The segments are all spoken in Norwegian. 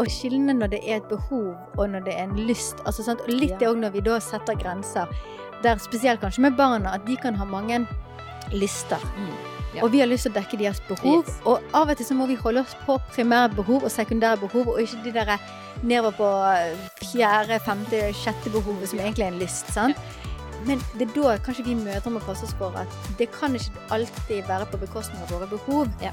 å skille når det er et behov og når det er en lyst. Altså, sant? Og litt det òg når vi da setter grenser, der spesielt kanskje med barna, at de kan ha mange lyster. Ja. Og vi har lyst til å dekke deres behov. Yes. Og av og til så må vi holde oss på primære behov og sekundære behov, og ikke de der nedover på fjerde, femte, sjette behovet, som egentlig er en lyst. sant? Men det er da kanskje vi mødre må passe oss for at det kan ikke alltid være på bekostning av våre behov. Ja.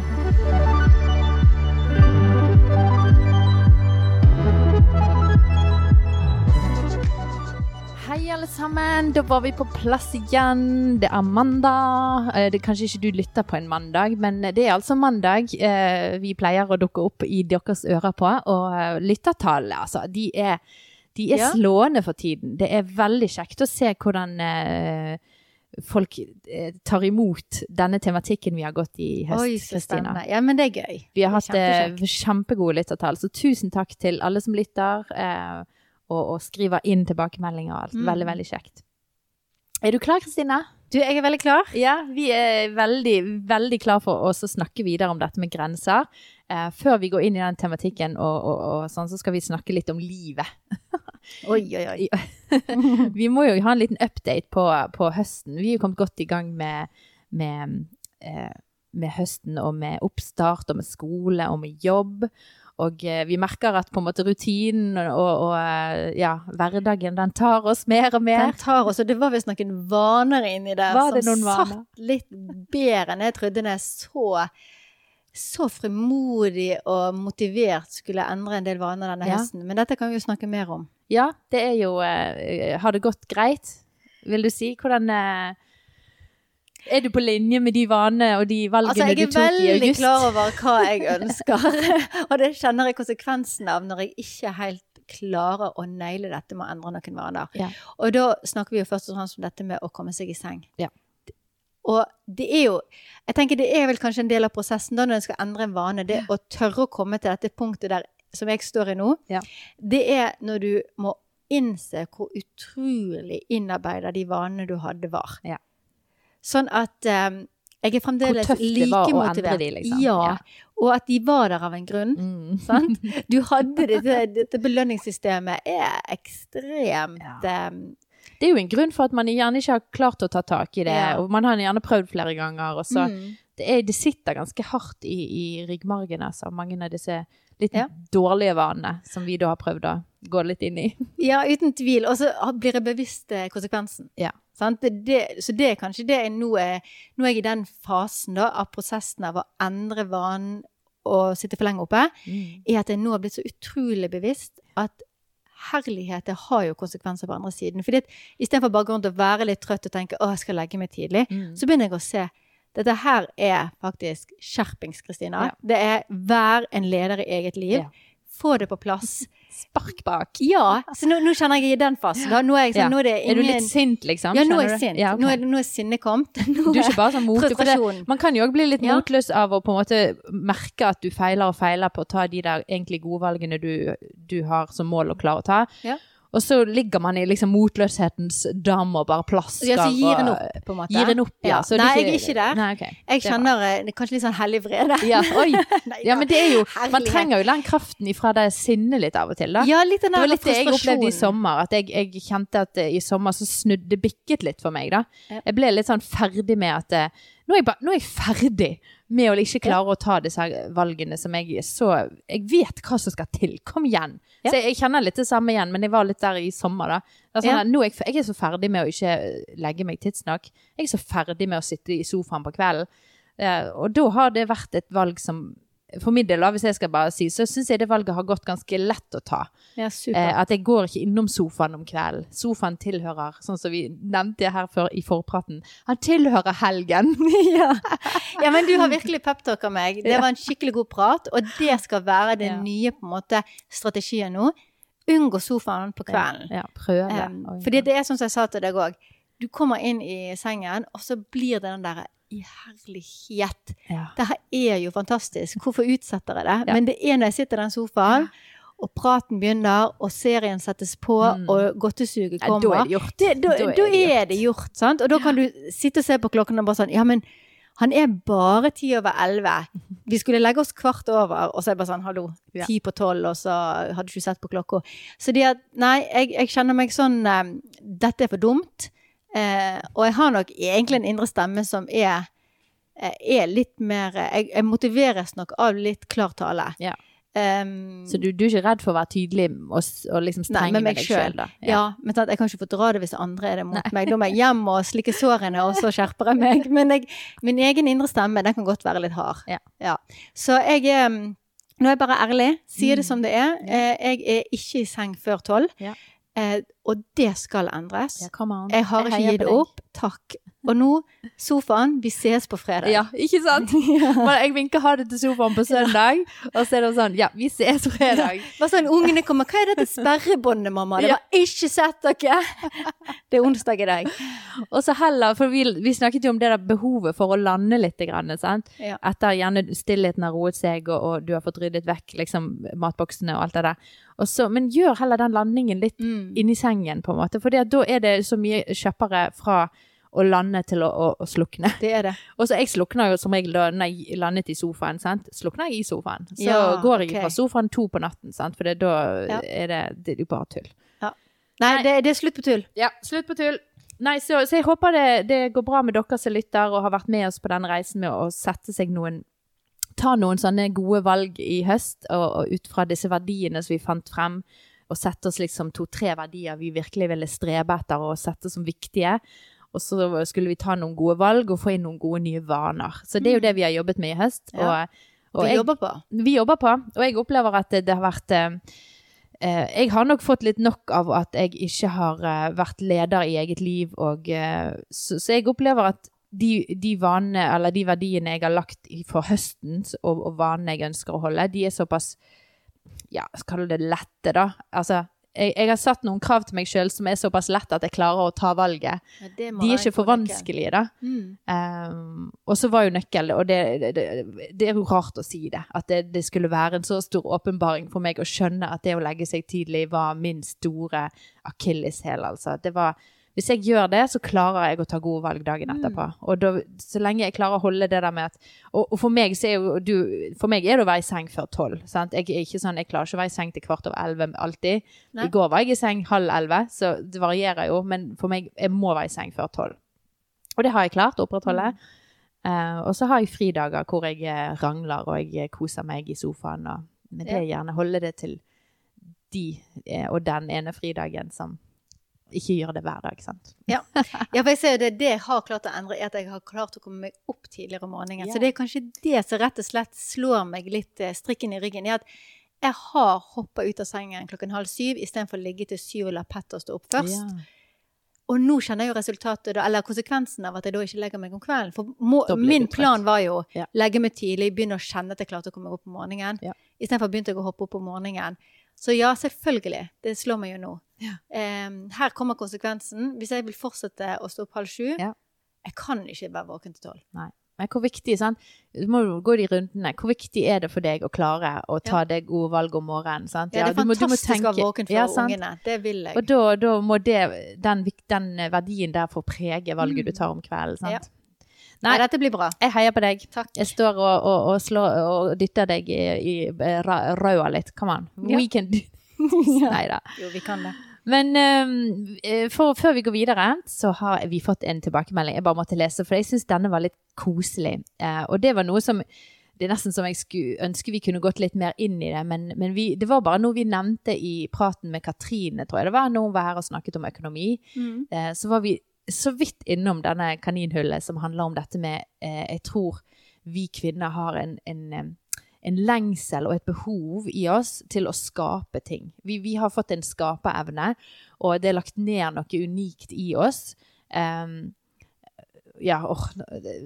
Alle sammen. Da var vi på plass igjen. Det er mandag. Eh, Det er kanskje ikke du lytter på en mandag, men det er altså mandag. Eh, Vi pleier å dukke opp i deres ører på. Og eh, lyttertallene, altså, de er, de er Ja. slående for tiden. Det er veldig kjekt å se hvordan folk tar imot denne tematikken vi har gått i i høst, Oi, så Kristina. spennende. Ja, men det er gøy. Vi har hatt kjempegode lyttertall, så tusen takk til alle som lytter eh, og, og skriver inn tilbakemeldinger og alt. Mm. Veldig, veldig kjekt. Er du klar, Kristine? Du, jeg er veldig klar. Ja, vi er veldig, veldig klar for å snakke videre om dette med grenser. Eh, før vi går inn i den tematikken, og, og, og sånn, så skal vi snakke litt om livet. Oi, oi, oi. Vi må jo ha en liten update på, på høsten. Vi er jo kommet godt i gang med, med, eh, med høsten og med oppstart og med skole og med jobb. Og eh, vi merker at på en måte rutinen og, og eh, ja, hverdagen den tar oss mer og mer. Den tar oss, og det var visst noen vaner inni der Var det som satt litt bedre enn jeg trodde når jeg så så frimodig og motivert skulle endre en del vaner denne Ja. høsten. Men dette kan vi jo snakke mer om. Ja, det er jo eh, Har det gått greit, vil du si? Hvordan Er du på linje med de vanene og de valgene Altså, jeg du er tok i veldig august? klar over hva jeg ønsker, og det kjenner jeg konsekvensen av når jeg ikke helt klarer å naile dette med å endre noen vaner. Ja. Og da snakker vi jo først og fremst om dette med å komme seg i seng. Ja. Og det er jo Jeg tenker det er vel kanskje en del av prosessen da når en skal endre en vane. Det å tørre å komme til dette punktet der som jeg står i nå, Ja. det er når du må innse hvor utrolig innarbeida de vanene du hadde, var. Ja. Sånn at um, jeg er fremdeles like motivert. Hvor tøft det var å endre de, liksom. Ja, Ja. og at de var der av en grunn. Mm. Sant? Du hadde dette, dette belønningssystemet er ekstremt Ja. um, Det er jo en grunn for at man gjerne ikke har klart å ta tak i det, Ja. og man har gjerne prøvd flere ganger, og så mm. det, er, det sitter ganske hardt i, i ryggmargen, altså, mange av disse litt Ja. dårlige vanene som vi da har prøvd å gå litt inn i. Ja, uten tvil. Og så blir jeg bevisst eh, konsekvensen. Ja. Sant? Det, så det er kanskje det jeg nå er Nå er jeg i den fasen da, av prosessen av å endre vanen og sitte for lenge oppe, er at jeg nå har blitt så utrolig bevisst at herlighet, det har jo konsekvenser på andre siden. Fordi at istedenfor bare å være litt trøtt og tenke 'Å, jeg skal legge meg tidlig', Mm. så begynner jeg å se dette her er faktisk skjerpings, Kristina. Ja. Det er vær en leder i eget liv. Ja. Få det på plass. Spark bak. Ja, så nå, nå kjenner jeg i den fasen. Nå er, jeg, sånn, nå er det Er du litt sint, liksom? Ja, nå er jeg sint. Ja, ok. nå, er, nå er sinnet kommet. Du er ikke bare sånn frustrasjon. man kan jo òg bli litt motløs av å på en måte merke at du feiler og feiler på å ta de der egentlig gode valgene du, du har som mål å klare å ta. Ja. Og så ligger man i liksom motløshetens dam og bare plasker. Ja, så gir en opp, på en måte. Gir en opp, ja. Så Nei, Nei, jeg er ikke der. Nei, okay. Jeg kjenner eh, det kanskje litt sånn hellig vrede. ja. Nei, ja, men det er jo Man trenger jo den kraften ifra det sinnet litt av og til, da. Ja, litt den Det var litt det jeg opplevde i sommer. At jeg, jeg kjente at eh, i sommer så snudde bikket litt for meg, da. Jeg ble litt sånn ferdig med at eh, nå, er jeg ba, nå er jeg ferdig med å ikke klare å ta disse valgene som jeg så Jeg vet hva som skal til. Kom igjen. Så jeg, jeg kjenner litt det samme igjen, men jeg var litt der i sommer, da. Er sånn, at nå er jeg, jeg er så ferdig med å ikke legge meg tidsnok. Jeg er så ferdig med å sitte i sofaen på kvelden. Eh, og da har det vært et valg som for min del, hvis jeg skal bare si, så syns jeg det valget har gått ganske lett å ta. Ja, Eh, at jeg går ikke innom sofaen om kvelden. Sofaen tilhører, sånn som vi nevnte her før i forpraten, han tilhører helgen. ja. ja, men du har virkelig peptalka meg. Det var en skikkelig god prat, og det skal være den Ja. nye på en måte strategien nå. Unngå sofaen på kvelden. Ja, prøve. Um, fordi det er sånn som jeg sa til deg òg. Du kommer inn i sengen, og så blir det den derre i herlighet. ja. Det her er jo fantastisk. Hvorfor utsetter jeg det? Ja. Men det er når jeg sitter i den sofaen, og praten begynner, og serien settes på, Mm. og godtesuget Ja, kommer. da er det gjort. Det, da, Da er da det er det gjort, sant? Og da kan du sitte og se på klokken og bare sånn Ja, men han er bare ti over elleve. Vi skulle legge oss kvart over, og så er det bare sånn hallo, Ja. ti på tolv, og så hadde du ikke sett på klokka. Så de at Nei, jeg, jeg kjenner meg sånn eh, Dette er for dumt. Eh, og jeg har nok egentlig en indre stemme som er eh, er litt mer Jeg, jeg motiveres nok av litt klar tale. Ja. Um, Så du, du er ikke redd for å være tydelig og, og liksom streng med med deg sjøl, da? Ja, men sant, jeg kan ikke få dra det hvis andre er det mot meg. Da må jeg hjem og slikke sårene, og så skjerper jeg meg. Men jeg, min egen indre stemme, den kan godt være litt hard. Ja. Så jeg mm, Nå er jeg bare ærlig, sier det Mm. som det er. Eh, Jeg er ikke i seng før tolv. Ja. Og det skal endres. Ja. Jeg har ikke gitt opp. Takk. Og nå, sofaen, vi ses på fredag. Ja, ikke sant? Men jeg vinker ha det til sofaen på søndag, og så er det sånn Ja, vi ses fredag. Ja. sånn, ungene kommer, hva er dette sperrebåndet, mamma? Det Ja. var ikke sett dere! Det er onsdag i dag. Og så heller, for vi, vi snakket jo om det der behovet for å lande litt, grann, sant? Ja. Etter gjerne stillheten har roet seg, og, og du har fått ryddet vekk liksom, matboksene og alt det der. Også, men gjør heller den landingen litt Mm. inni sengen, på en måte. For da er det så mye kjappere fra å lande til å, å, å slukne. Det er det. Og så jeg slukner jo som regel da når jeg landet i sofaen, sant? Slukner jeg i sofaen. Så Ja, går jeg okay. fra sofaen to på natten, sant? For da Ja. er det, det er jo bare tull. Nei, Nei. det, det er slutt på tull. Ja, slutt på tull. Nei, så, så jeg håper det, det går bra med dere som lytter og har vært med oss på denne reisen med å sette seg noen Ta noen sånne gode valg i høst, og, og ut fra disse verdiene som vi fant frem, og sette oss liksom to-tre verdier vi virkelig ville strebe etter og sette som viktige. Og så skulle vi ta noen gode valg og få inn noen gode nye vaner. Så det er jo det vi har jobbet med i høst. Mm. Og, og Vi jeg, jobber på. vi jobber på, og jeg opplever at det, det har vært eh, eh, Jeg har nok fått litt nok av at jeg ikke har eh, vært leder i eget liv, og eh, så, så jeg opplever at de, de vanene, eller de verdiene jeg har lagt for høsten, og, og vanene jeg ønsker å holde, de er såpass Ja, skal du det lette, da? Altså, jeg, jeg har satt noen krav til meg sjøl som er såpass lette at jeg klarer å ta valget. De er ikke for vanskelige, da. Mm. Um, og så var jo nøkkelen, og det, det, det er jo rart å si det, at det, det skulle være en så stor åpenbaring for meg å skjønne at det å legge seg tidlig var min store akilleshæl, altså. Det var hvis jeg gjør det, så klarer jeg å ta gode valg dagen etterpå. Og da, så lenge jeg klarer å holde det der med at Og, og for meg så er jo du For meg er det å være i seng før tolv. Jeg ikke sånn, jeg klarer ikke å være i seng til kvart over elleve alltid. Nei. I går var jeg i seng halv elleve, så det varierer jo. Men for meg, jeg må være i seng før tolv. Og det har jeg klart å opprettholde. Eh, og så har jeg fridager hvor jeg eh, rangler og jeg eh, koser meg i sofaen. Og, men det er gjerne holde det til de og den ene fridagen som ikke gjør det hver dag, sant. Ja, for jeg ser jo det, det jeg har klart å endre, er at jeg har klart å komme meg opp tidligere om morgenen. Ja. Så det er kanskje det som rett og slett slår meg litt eh, strikken i ryggen. er at jeg har hoppa ut av sengen klokken halv syv istedenfor å ligge til syv og la Petter stå opp først. Og nå kjenner jeg jo resultatet, eller konsekvensen av at jeg da ikke legger meg om kvelden. For må, min plan var jo Ja. legge meg tidlig, begynne å kjenne at jeg klarte å komme opp om morgenen. Ja. Istedenfor begynte jeg å hoppe opp om morgenen. Så ja, selvfølgelig. Det slår meg jo nå. Ja. Um, her kommer konsekvensen. Hvis jeg vil fortsette å stå opp halv sju, Ja. jeg kan ikke være våken til tolv. Men hvor viktig, sant? Du må gå de rundene. Hvor viktig er det for deg å klare å ta det gode valget om morgenen? Sant? Ja, det er du må- du må fantastisk å være våken for Ja, ungene. Det vil jeg. Og da, da må det, den, den verdien der få prege valget Mm. du tar om kvelden, sant? Ja. Nei. Dette blir bra. Jeg heier på deg. Takk. Jeg står og, og, og, slår, og dytter deg i, i røda litt. Come on. Ja. We can do Nei da. Jo, vi kan det. Men eh, for, før vi går videre, så har vi fått en tilbakemelding jeg bare måtte lese, for jeg syns denne var litt koselig. Uh, og det var noe som Det er nesten som jeg skulle ønske vi kunne gått litt mer inn i det, men, men vi, det var bare noe vi nevnte i praten med Katrine, tror jeg det var, når hun var her og snakket om økonomi. Mm. Uh, så var vi så vidt innom denne kaninhullet som handler om dette med eh, Jeg tror vi kvinner har en, en, eh, en lengsel og et behov i oss til å skape ting. Vi, vi har fått en skaperevne, og det er lagt ned noe unikt i oss. Um, ja, or,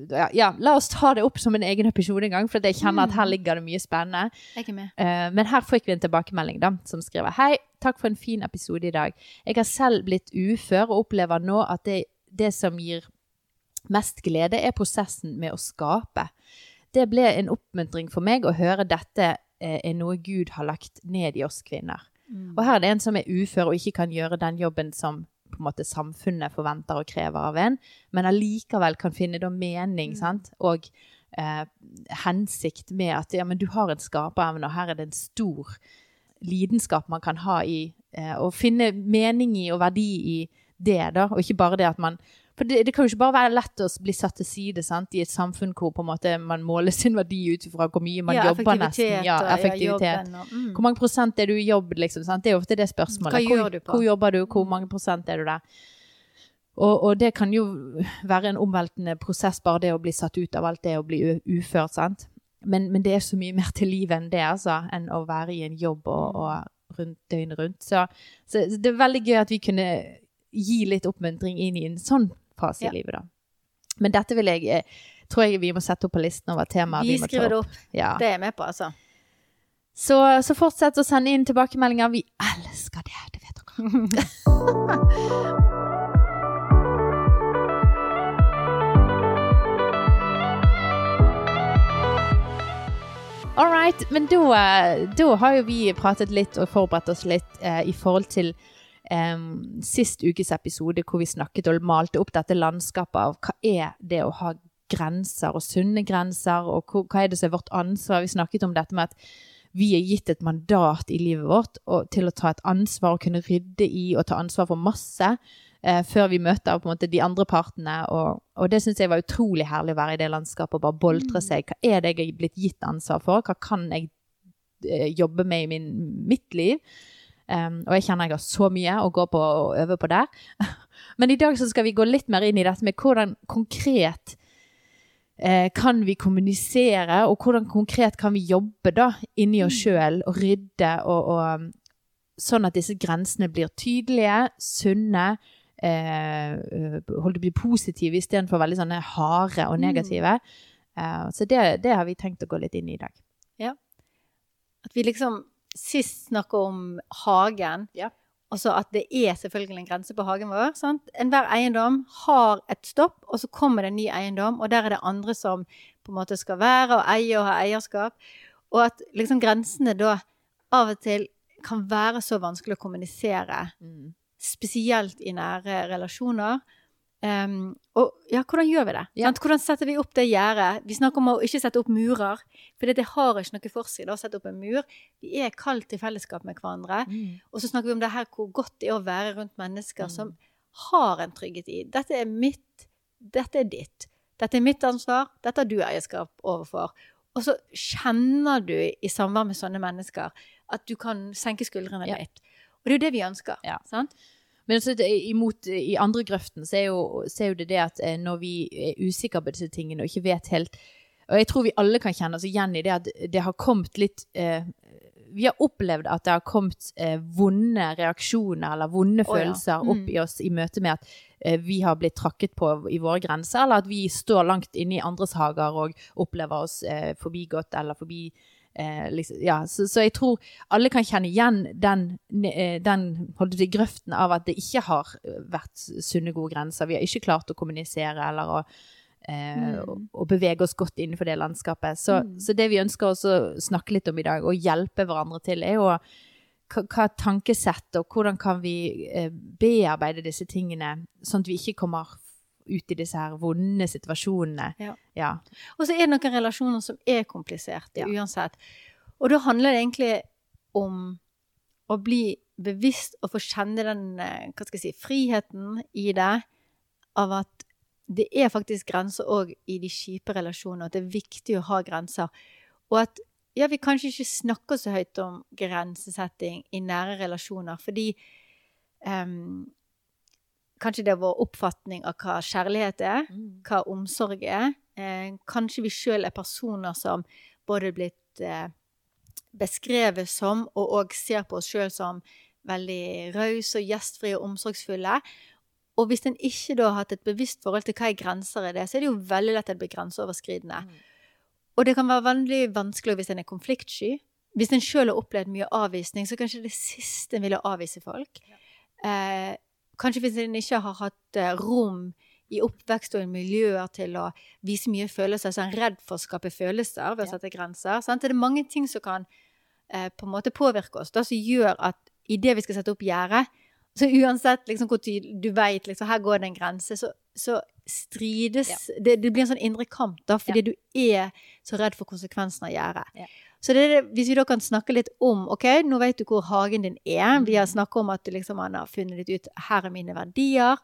ja, ja, la oss ta det opp som en egen episode en gang, for jeg kjenner at her ligger det mye spennende. Uh, men her fikk vi en tilbakemelding da, som skriver Hei, takk for en fin episode i dag. Jeg har selv blitt ufør og opplever nå at det, det som gir mest glede, er prosessen med å skape. Det ble en oppmuntring for meg å høre dette eh, er noe Gud har lagt ned i oss kvinner. Mm. Og her er det en som er ufør og ikke kan gjøre den jobben som på en måte samfunnet forventer og krever av en, men allikevel kan finne da mening Mm. sant? og eh, hensikt med at ja, men du har en skaperevne, og her er det en stor lidenskap man kan ha i eh, å finne mening i og verdi i det, da, og ikke bare det at man for det, det kan jo ikke bare være lett å bli satt til side sant? i et samfunn hvor på en måte man måler sin verdi ut fra hvor mye man ja, jobber nesten. Ja, effektivitet. jobben og- mm. Hvor mange prosent er du i jobb, liksom? Sant? Det er jo ofte det spørsmålet. Hvor, gjør du på? Hvor jobber du? Hvor mange prosent er du der? Og, og det kan jo være en omveltende prosess, bare det å bli satt ut av alt det å bli ufør, sant? Men, men det er så mye mer til livet enn det, altså, enn å være i en jobb og, og rundt døgnet rundt. Så, så det er veldig gøy at vi kunne gi litt oppmuntring inn i en sånn fase Ja. i livet, da. Men dette vil jeg, eh, tror jeg vi må sette opp på listen over temaer Vi ta skriver det opp. Ja. Det er jeg med på, altså. Så, så fortsett å sende inn tilbakemeldinger. Vi elsker det, det vet dere. All right, men da, eh, da har jo vi pratet litt og forberedt oss litt eh, i forhold til em, sist ukes episode hvor vi snakket og malte opp dette landskapet av hva er det å ha grenser og sunne grenser, og hva er det som er vårt ansvar. Vi snakket om dette med at vi er gitt et mandat i livet vårt og, til å ta et ansvar og kunne rydde i og ta ansvar for masse eh, før vi møter på en måte de andre partene. Og, og det syns jeg var utrolig herlig å være i det landskapet og bare boltre seg. Hva er det jeg er blitt gitt ansvar for? Hva kan jeg eh, jobbe med i min, mitt liv? Um, og jeg kjenner jeg har så mye å gå på og øve på der. Men i dag så skal vi gå litt mer inn i dette med hvordan konkret eh, kan vi kommunisere, og hvordan konkret kan vi jobbe da inni oss sjøl og rydde, og, og sånn at disse grensene blir tydelige, sunne, eh, holdt på å bli positive istedenfor veldig sånne harde og negative. Uh, så det, det har vi tenkt å gå litt inn i i dag. At vi liksom sist snakka om hagen, Ja. Altså at det er selvfølgelig en grense på hagen vår. sant? Enhver eiendom har et stopp, og så kommer det en ny eiendom, og der er det andre som på en måte skal være og eie og ha eierskap. Og at liksom grensene da av og til kan være så vanskelig å kommunisere, spesielt i nære relasjoner. Um, og ja, hvordan gjør vi det? Ja. Hvordan setter vi opp det gjerdet? Vi snakker om å ikke sette opp murer, for det har ikke noe for seg å sette opp en mur. Vi er kalt i fellesskap med hverandre. Mm. Og så snakker vi om det her hvor godt det er å være rundt mennesker Mm. som har en trygghet i. Dette er mitt, dette er ditt. Dette er mitt ansvar, dette har du eierskap overfor. Og så kjenner du i samvær med sånne mennesker at du kan senke skuldrene Ja. litt. Og det er jo det vi ønsker. Ja. Sant? Men altså, imot, i andre grøften så er, jo, så er jo det det at eh, når vi er usikre på disse tingene og ikke vet helt Og jeg tror vi alle kan kjenne oss igjen i det at det har kommet litt eh, Vi har opplevd at det har kommet eh, vonde reaksjoner eller vonde Å, ja. følelser Mm. opp i oss i møte med at eh, vi har blitt trakket på i våre grenser, eller at vi står langt inne i andres hager og opplever oss eh, forbigått eller forbi Eh, liksom, ja, så, så jeg tror alle kan kjenne igjen den, eh, den si, grøften av at det ikke har eh, vært sunne, gode grenser. Vi har ikke klart å kommunisere eller å, eh, Mm. å, bevege oss godt innenfor det landskapet. Så, Mm. så det vi ønsker å snakke litt om i dag, og hjelpe hverandre til, er jo hva, hva tankesett og hvordan kan vi eh, bearbeide disse tingene, sånn at vi ikke kommer ut i disse her vonde situasjonene. Ja. ja. Og så er det noen relasjoner som er kompliserte Ja. uansett. Og da handler det egentlig om å bli bevisst og få kjenne den eh, hva skal jeg si, friheten i det, av at det er faktisk grenser òg i de kjipe relasjonene, og at det er viktig å ha grenser. Og at ja, vi kanskje ikke snakker så høyt om grensesetting i nære relasjoner, fordi em, Kanskje det er vår oppfatning av hva kjærlighet er, hva omsorg er. Eh, kanskje vi sjøl er personer som både er blitt eh, beskrevet som, og òg ser på oss sjøl som veldig rause og gjestfrie og omsorgsfulle. Og hvis en ikke da har hatt et bevisst forhold til hva er grenser er det, så er det jo veldig lett at det blir grenseoverskridende. Mm. Og det kan være veldig vanskelig hvis en er konfliktsky. Hvis en sjøl har opplevd mye avvisning, så kanskje det siste en ville avvise folk. Eh, kanskje hvis en ikke har hatt eh, rom i oppvekst og i miljøer til å vise mye følelser, så er en redd for å skape følelser ved å sette grenser. Sant? Det er mange ting som kan eh, på en måte påvirke oss, da, som gjør at idet vi skal sette opp gjerdet så uansett liksom hvor tydelig du vet liksom, her går det en grense, så, så strides det, det blir en sånn indre kamp, da, fordi du er så redd for konsekvensen av gjerdet. Ja. Så det hvis vi da kan snakke litt om OK, nå vet du hvor hagen din er. Vi har snakket om at du liksom, man har funnet litt ut her er mine verdier.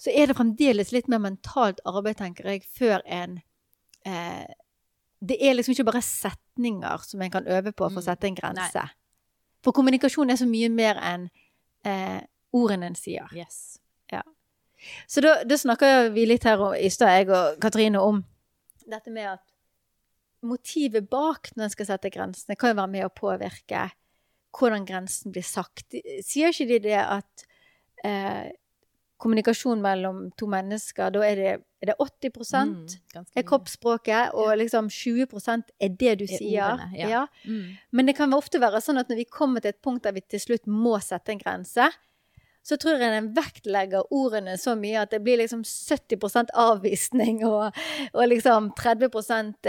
Så er det fremdeles litt mer mentalt arbeid, tenker jeg, før en eh, Det er liksom ikke bare setninger som en kan øve på for å Mm. sette en grense. For kommunikasjon er så mye mer enn eh, ordene en sier. Yes. Så da, da snakker vi litt her i stad, jeg og Katrine, om dette med at motivet bak når en skal sette grensene, kan jo være med å påvirke hvordan grensen blir sagt. Sier ikke de det at eh, kommunikasjon mellom to mennesker, da er det, er det 80 Mm, er kroppsspråket, og liksom 20 er det du Er sier. ordene, ja. Mm. Men det kan ofte være sånn at når vi kommer til et punkt der vi til slutt må sette en grense, så tror jeg den vektlegger ordene så mye at det blir liksom 70% avvisning og, og liksom 30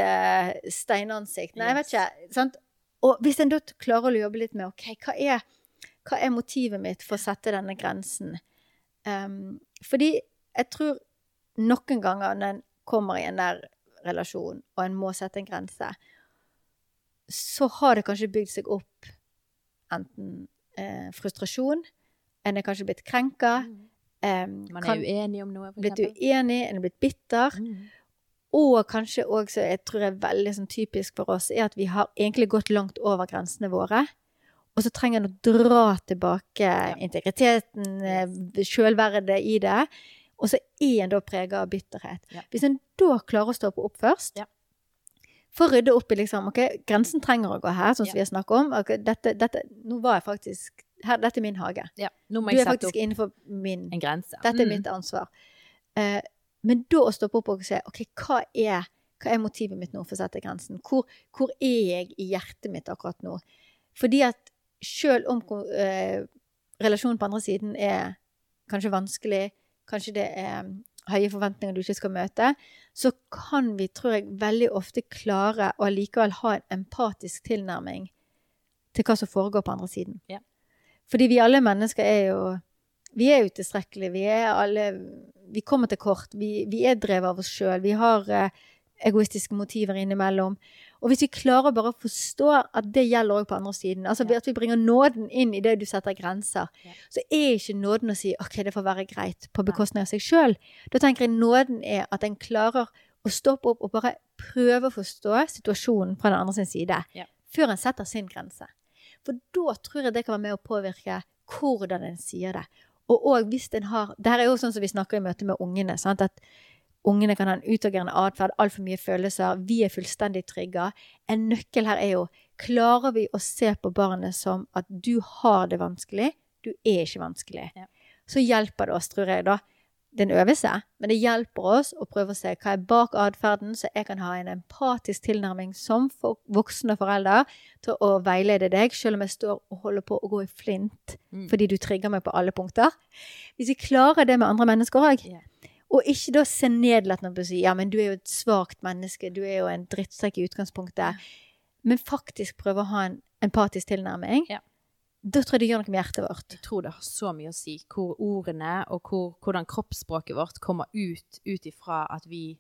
eh, steinansikt. Nei, jeg vet ikke. Sant? Og hvis en da klarer å jobbe litt med OK, hva er, hva er motivet mitt for å sette denne grensen? Um, fordi jeg tror noen ganger når en kommer i en nær relasjon, og en må sette en grense, så har det kanskje bygd seg opp enten eh, frustrasjon, en er kanskje blitt krenka, Um, Man kan, er uenig om noe, for blitt eksempel. uenig, en er blitt bitter. Mm. Og kanskje også, jeg tror er veldig sånn typisk for oss, er at vi har egentlig gått langt over grensene våre. Og så trenger en å dra tilbake integriteten, sjølverdet selvverdet i det. Og så er en da prega av bitterhet. Ja. Hvis en da klarer å stoppe opp først, Ja. for å rydde opp i liksom, ok, grensen trenger å gå her, sånn som Ja. vi har snakket om. Okay, dette, dette, nå var jeg faktisk, her, dette er min hage. Ja. Nå må Du jeg er sette faktisk innenfor min en grense. dette er Mm. mitt ansvar. Eh, men da å stoppe opp og se ok, hva er, hva er motivet mitt nå for å sette grensen? Hvor, hvor er jeg i hjertet mitt akkurat nå? Fordi at selv om eh, relasjonen på andre siden er kanskje vanskelig, kanskje det er mm, høye forventninger du ikke skal møte, så kan vi, tror jeg, veldig ofte klare å allikevel ha en empatisk tilnærming til hva som foregår på andre siden. Ja. Fordi vi alle mennesker er jo vi er utilstrekkelige. Vi er alle Vi kommer til kort. Vi, vi er drevet av oss sjøl. Vi har eh, egoistiske motiver innimellom. Og hvis vi klarer bare å forstå at det gjelder òg på andre siden, altså Ja. at vi bringer nåden inn i det du setter grenser, så er ikke nåden å si OK, det får være greit, på bekostning av seg sjøl. Da tenker jeg nåden er at en klarer å stoppe opp og bare prøve å forstå situasjonen fra den andre sin side, før en setter sin grense. For da tror jeg det kan være med å påvirke hvordan en sier det. Og òg hvis en har Det her er jo sånn som vi snakker i møte med ungene. Sant? At ungene kan ha en utagerende atferd, altfor mye følelser. Vi er fullstendig trygga. En nøkkel her er jo Klarer vi å se på barnet som at du har det vanskelig, du er ikke vanskelig, Ja. så hjelper det oss, tror jeg, da. En øvelse, men det hjelper oss å prøve å se hva er bak atferden, så jeg kan ha en empatisk tilnærming som for voksne forelder til å veilede deg, selv om jeg står og holder på å gå i flint Mm. fordi du trigger meg på alle punkter. Hvis vi klarer det med andre mennesker òg, yeah. og ikke da se nedlatende på å si ja, men du er jo et svakt menneske, du er jo en drittsekk i utgangspunktet, men faktisk prøve å ha en empatisk tilnærming, Ja. Da tror jeg det gjør noe med hjertet vårt. Jeg tror det har så mye å si hvor ordene og hvor, hvordan kroppsspråket vårt kommer ut ut ifra at vi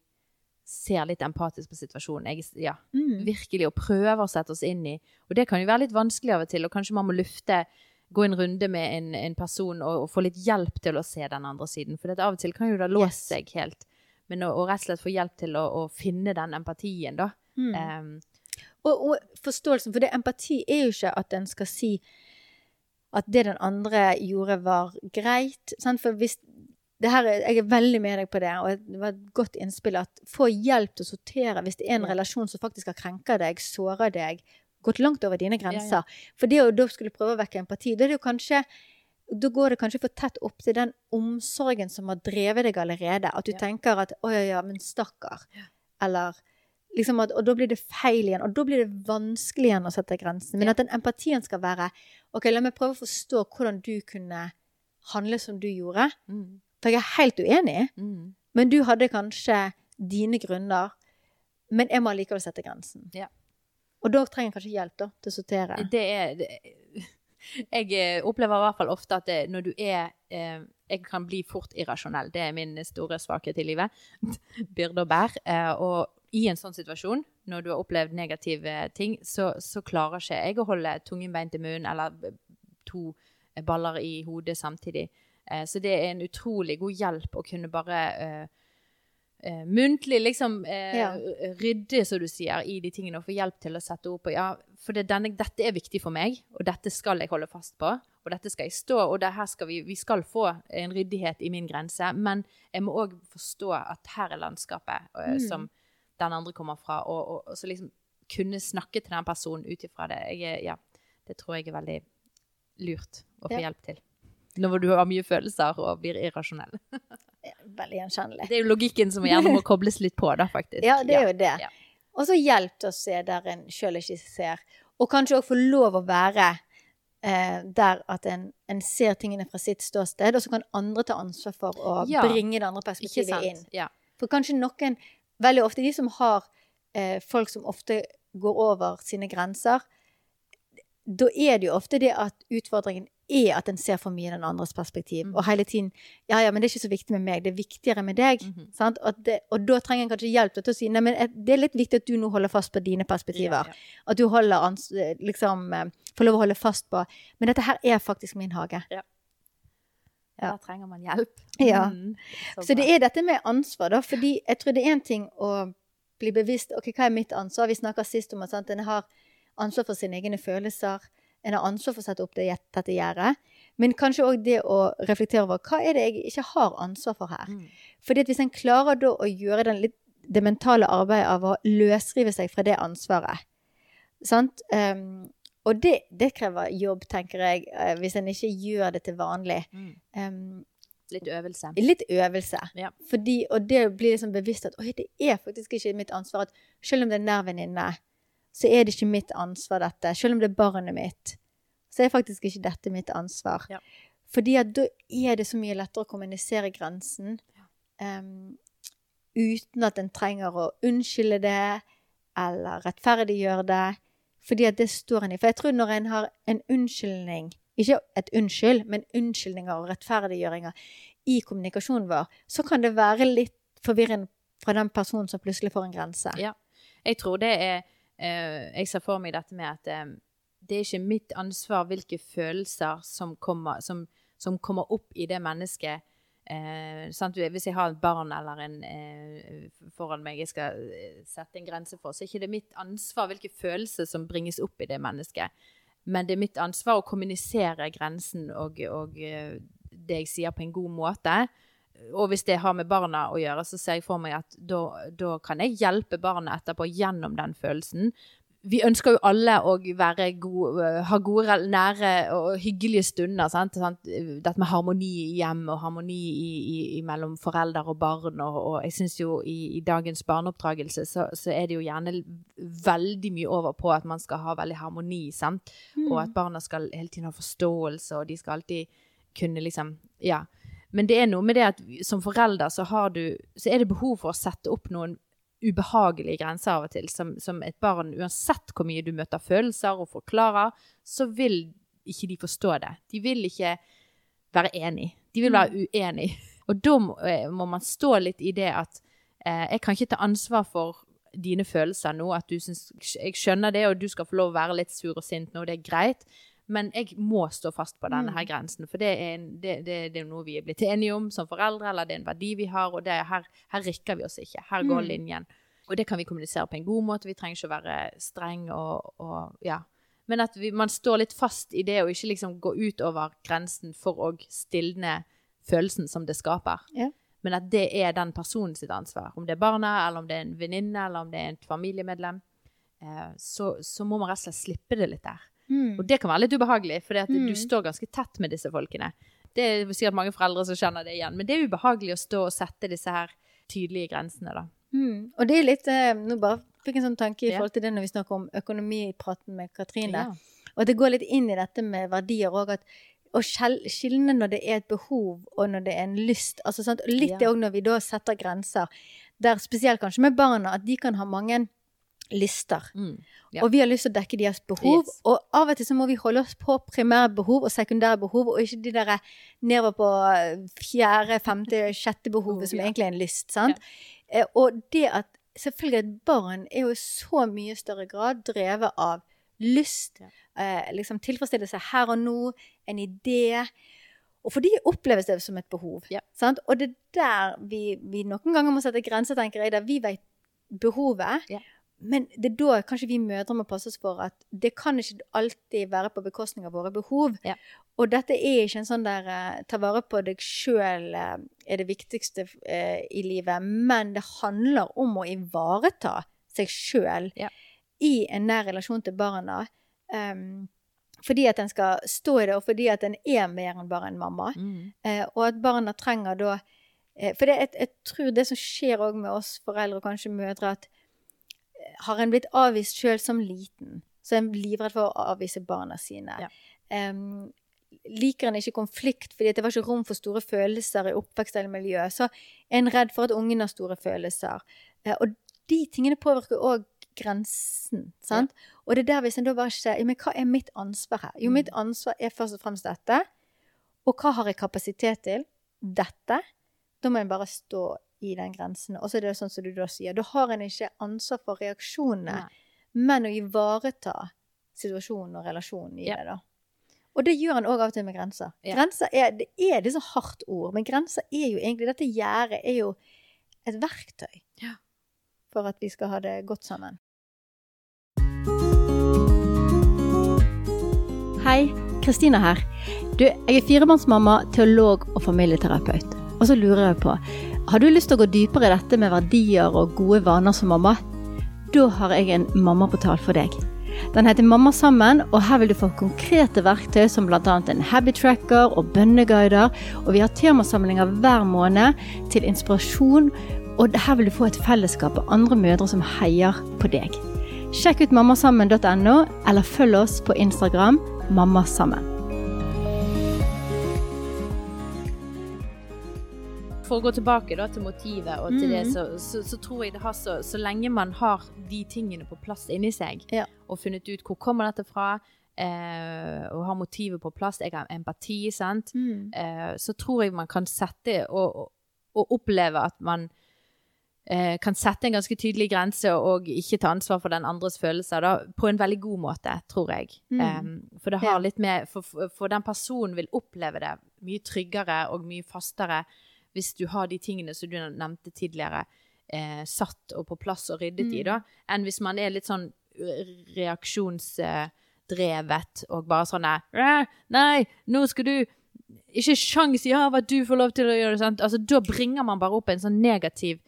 ser litt empatisk på situasjonen. Jeg, ja, Mm. virkelig, og prøver å sette oss inn i. Og det kan jo være litt vanskelig av og til, og kanskje man må lufte, gå en runde med en, en person og, og få litt hjelp til å se den andre siden. For av og til kan jo det låse Yes. seg helt. Men å, å rett og slett få hjelp til å, å finne den empatien, da. Mm. Um, Og, og forståelsen, for det empati er jo ikke at en skal si at det den andre gjorde var greit. Sant? For hvis det her er, jeg er veldig med deg på det, og det var et godt innspill at få hjelp til å sortere hvis det er en Ja. relasjon som faktisk har krenka deg, såra deg, gått langt over dine Ja, ja. grenser. For det å da skulle prøve å vekke empati, da er kanskje da går det kanskje for tett opp til den omsorgen som har drevet deg allerede. At du Ja. tenker at 'å ja, ja, men stakkar'. Eller liksom at, Og da blir det feil igjen. Og da blir det vanskelig igjen å sette grensen. Men Ja. at den empatien skal være OK, la meg prøve å forstå hvordan du kunne handle som du gjorde. Mm. For jeg er helt uenig, Mm. men du hadde kanskje dine grunner. Men jeg må allikevel sette grensen. Ja. Og da trenger jeg kanskje hjelp da, til å sortere. Det er det, Jeg eh, opplever i hvert fall ofte at det, når du er eh, Jeg kan bli fort irrasjonell. Det er min store svakhet i livet. Byrde og bær. Eh, og i en sånn situasjon, når du har opplevd negative ting, så, så klarer ikke jeg å holde tungen beint i munnen eller to baller i hodet samtidig. Eh, så det er en utrolig god hjelp å kunne bare eh, eh, muntlig liksom eh, Ja. rydde, som du sier, i de tingene og få hjelp til å sette ord på ja, for det, denne, dette er viktig for meg, og dette skal jeg holde fast på. Og dette skal jeg stå, og det her skal vi, vi skal få en ryddighet i min grense. Men jeg må òg forstå at her er landskapet eh, Mm. som den andre kommer fra, og, og, og så liksom kunne snakke til den personen ut ifra det. Jeg, ja, det tror jeg er veldig lurt å få Ja. hjelp til. Når du har mye følelser og blir irrasjonell. Veldig gjenkjennelig. Det er jo logikken som gjerne må kobles litt på, da, faktisk. Ja, det er jo det. Ja. Og så hjelp til å se der en sjøl ikke ser. Og kanskje òg få lov å være eh, der at en, en ser tingene fra sitt ståsted, og så kan andre ta ansvar for å Ja. bringe det andre perspektivet inn. Ja. For kanskje noen, veldig ofte de som har eh, folk som ofte går over sine grenser, da er det jo ofte det at utfordringen er at en ser for mye i den andres perspektiv. Mm. Og hele tiden Ja, ja, men det er ikke så viktig med meg, det er viktigere med deg. Mhm. sant? Og, det, og da trenger en kanskje hjelp til å si nei, men eh, det er litt viktig at du nå holder fast på dine perspektiver. Ja, ja. At du holder ans liksom eh, får lov å holde fast på Men dette her er faktisk min hage. Ja. Da trenger man hjelp. Ja. Mm. Så det er dette med ansvar, da. Fordi jeg tror det er en ting å bli bevisst OK, hva er mitt ansvar? Vi snakka sist om at sant, en har ansvar for sine egne følelser. En har ansvar for å sette opp det, dette gjerdet. Men kanskje òg det å reflektere over hva er det jeg ikke har ansvar for her. Mm. Fordi at hvis en klarer da å gjøre den litt, det mentale arbeidet av å løsrive seg fra det ansvaret Sant? Um, og det, det krever jobb, tenker jeg, eh, hvis en ikke gjør det til vanlig. Mm. Um, Litt øvelse. litt øvelse. Ja. Fordi, og det blir liksom bevisst at oi, det er faktisk ikke mitt ansvar. At selv om det er nær venninne, så er det ikke mitt ansvar, dette. Selv om det er barnet mitt, så er faktisk ikke dette mitt ansvar. Ja. Fordi at da er det så mye lettere å kommunisere grensen um, uten at en trenger å unnskylde det eller rettferdiggjøre det. Fordi at det står en i. For jeg tror når en har en unnskyldning ikke et unnskyld, men unnskyldninger og rettferdiggjøringer i kommunikasjonen vår, så kan det være litt forvirrende fra den personen som plutselig får en grense. Ja. Jeg tror det er eh, Jeg ser for meg dette med at eh, det er ikke mitt ansvar hvilke følelser som kommer, som, som kommer opp i det mennesket. Eh? Hvis jeg har et barn eller en eh, foran meg jeg skal eh, sette en grense for, så er ikke det mitt ansvar hvilke følelser som bringes opp i det mennesket. Men det er mitt ansvar å kommunisere grensen og, og eh, det jeg sier, på en god måte. Og hvis det har med barna å gjøre, så ser jeg for meg at da, da kan jeg hjelpe barnet etterpå gjennom den følelsen. Vi ønsker jo alle å gode, ha gode, nære og hyggelige stunder. Sant? Sant? Dette med harmoni i hjem og harmoni i, i, mellom foreldre og barn. Og, og jeg syns jo i, i dagens barneoppdragelse så, så er det jo gjerne veldig mye over på at man skal ha veldig harmoni. Sant? Og at barna skal hele tiden ha forståelse, og de skal alltid kunne liksom Ja. Men det er noe med det at som forelder så, har du, så er det behov for å sette opp noen ubehagelige grenser av og til. Som, som et barn, uansett hvor mye du møter følelser og forklarer, så vil ikke de forstå det. De vil ikke være enig. De vil være uenig. Og da må, eh, må man stå litt i det at eh, jeg kan ikke ta ansvar for dine følelser nå, at du syns Jeg skjønner det, og du skal få lov å være litt sur og sint nå, det er greit. Men jeg må stå fast på denne her grensen, for det er, en, det, det, det er noe vi er blitt enige om som foreldre, eller det er en verdi vi har, og det er her, her rikker vi oss ikke. Her går Mm. linjen. Og det kan vi kommunisere på en god måte. Vi trenger ikke å være streng og, og ja. Men at vi, man står litt fast i det, og ikke liksom gå utover grensen for å stilne følelsen som det skaper. Ja. Men at det er den personen sitt ansvar. Om det er barna, eller om det er en venninne, eller om det er et familiemedlem. Eh, så, så må man rett og slett slippe det litt der. Mm. Og det kan være litt ubehagelig, for Mm. du står ganske tett med disse folkene. Det er sikkert mange foreldre som kjenner det igjen, men det er ubehagelig å stå og sette disse her tydelige grensene, da. Mm. Og det er litt eh, Nå bare fikk en sånn tanke i Ja. forhold til det når vi snakker om økonomipraten med Katrine. Ja. Og det går litt inn i dette med verdier òg, at å skjel- når det er et behov, og når det er en lyst. Altså? Og Litt Ja. det òg når vi da setter grenser, der spesielt kanskje med barna, at de kan ha mange lyster. Mm. Ja. Og vi har lyst til å dekke deres behov. Yes. Og av og til så må vi holde oss på primære behov og sekundære behov, og ikke de der nedover på fjerde, femte, sjette behovet, som Ja. egentlig er en lyst. sant? Ja. Og det at selvfølgelig et barn er jo i så mye større grad drevet av lyst, Ja. eh, liksom tilfredsstillelse her og nå, en idé. Og for de oppleves det som et behov. Ja. Sant? Og det er der vi, vi noen ganger må sette grenser, tenker jeg, der vi vet behovet. Men det er da kanskje vi mødre må passe oss for at det kan ikke alltid være på bekostning av våre behov. Ja. Og dette er ikke en sånn der eh, ta vare på deg sjøl er det viktigste eh, i livet, men det handler om å ivareta seg sjøl Ja. i en nær relasjon til barna. Um, fordi at en skal stå i det, og fordi at en er mer enn bare en mamma. Mm. Uh, og at barna trenger da uh, For det, jeg, jeg tror det som skjer òg med oss foreldre, og kanskje mødre, at eh, har en blitt avvist sjøl som liten, så er en livredd for å avvise barna sine. Ja. Um, liker en ikke konflikt fordi det var ikke rom for store følelser i oppvekst eller miljø, så er en redd for at ungen har store følelser. Uh, og de tingene påvirker òg grensen. sant? Og det er der hvis en da bare ikke ja, men hva er mitt ansvar her? Jo, Mm. mitt ansvar er først og fremst dette. Og hva har jeg kapasitet til? Dette. Da må en bare stå i den grensen. Og så er det sånn som du da sier, da har en ikke ansvar for reaksjonene, Nei. men å ivareta situasjonen og relasjonen i Ja. det, da. Og det gjør en òg av og til med grenser. Ja. Grenser er, det er disse så hardt ord, men grenser er jo egentlig Dette gjerdet er jo et verktøy Ja. for at vi skal ha det godt sammen. Hei, Kristina her. Du, jeg er firemannsmamma, teolog og familieterapeut. Og så lurer jeg på, har du lyst til å gå dypere i dette med verdier og gode vaner som mamma? Da har jeg en mammaportal for deg. Den heter Mamma sammen, og her vil du få konkrete verktøy som bl.a. en habit tracker og bønneguider. Og vi har temasamlinger hver måned til inspirasjon, og her vil du få et fellesskap av andre mødre som heier på deg. Sjekk ut mammasammen.no, eller følg oss på Instagram mammasammen. For å gå tilbake da, til motivet og til det, Mhm. så, så, så tror jeg det har så Så lenge man har de tingene på plass inni seg, Ja. og funnet ut hvor kommer dette fra, eh, og har motivet på plass, jeg har empati, sant, eh, så tror jeg man kan sette og, og, oppleve at man eh, kan sette en ganske tydelig grense og ikke ta ansvar for den andres følelser da, på en veldig god måte, tror jeg. Mm. Eh, for det har litt med for, for den personen vil oppleve det mye tryggere og mye fastere hvis du har de tingene som du nevnte tidligere, eh, satt og på plass og ryddet i, Mm. da, enn hvis man er litt sånn reaksjonsdrevet og bare sånn Nei, nå skal du Ikke sjans i havet at du får lov til å gjøre det. sant? Altså, Da bringer man bare opp en sånn negativ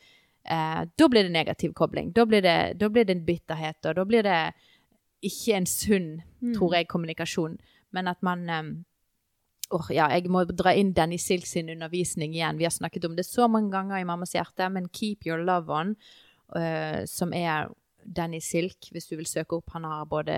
eh, Da blir det negativ kobling. Da blir det, da blir det en bitterhet, og da blir det ikke en sunn, Mm. tror jeg, kommunikasjon. Men at man eh, Åh, ja, jeg må dra inn Danny Silk sin undervisning igjen. Vi har snakket om det så mange ganger i Mammas hjerte, men Keep Your Love On, uh, som er Danny Silk, hvis du vil søke opp. Han har både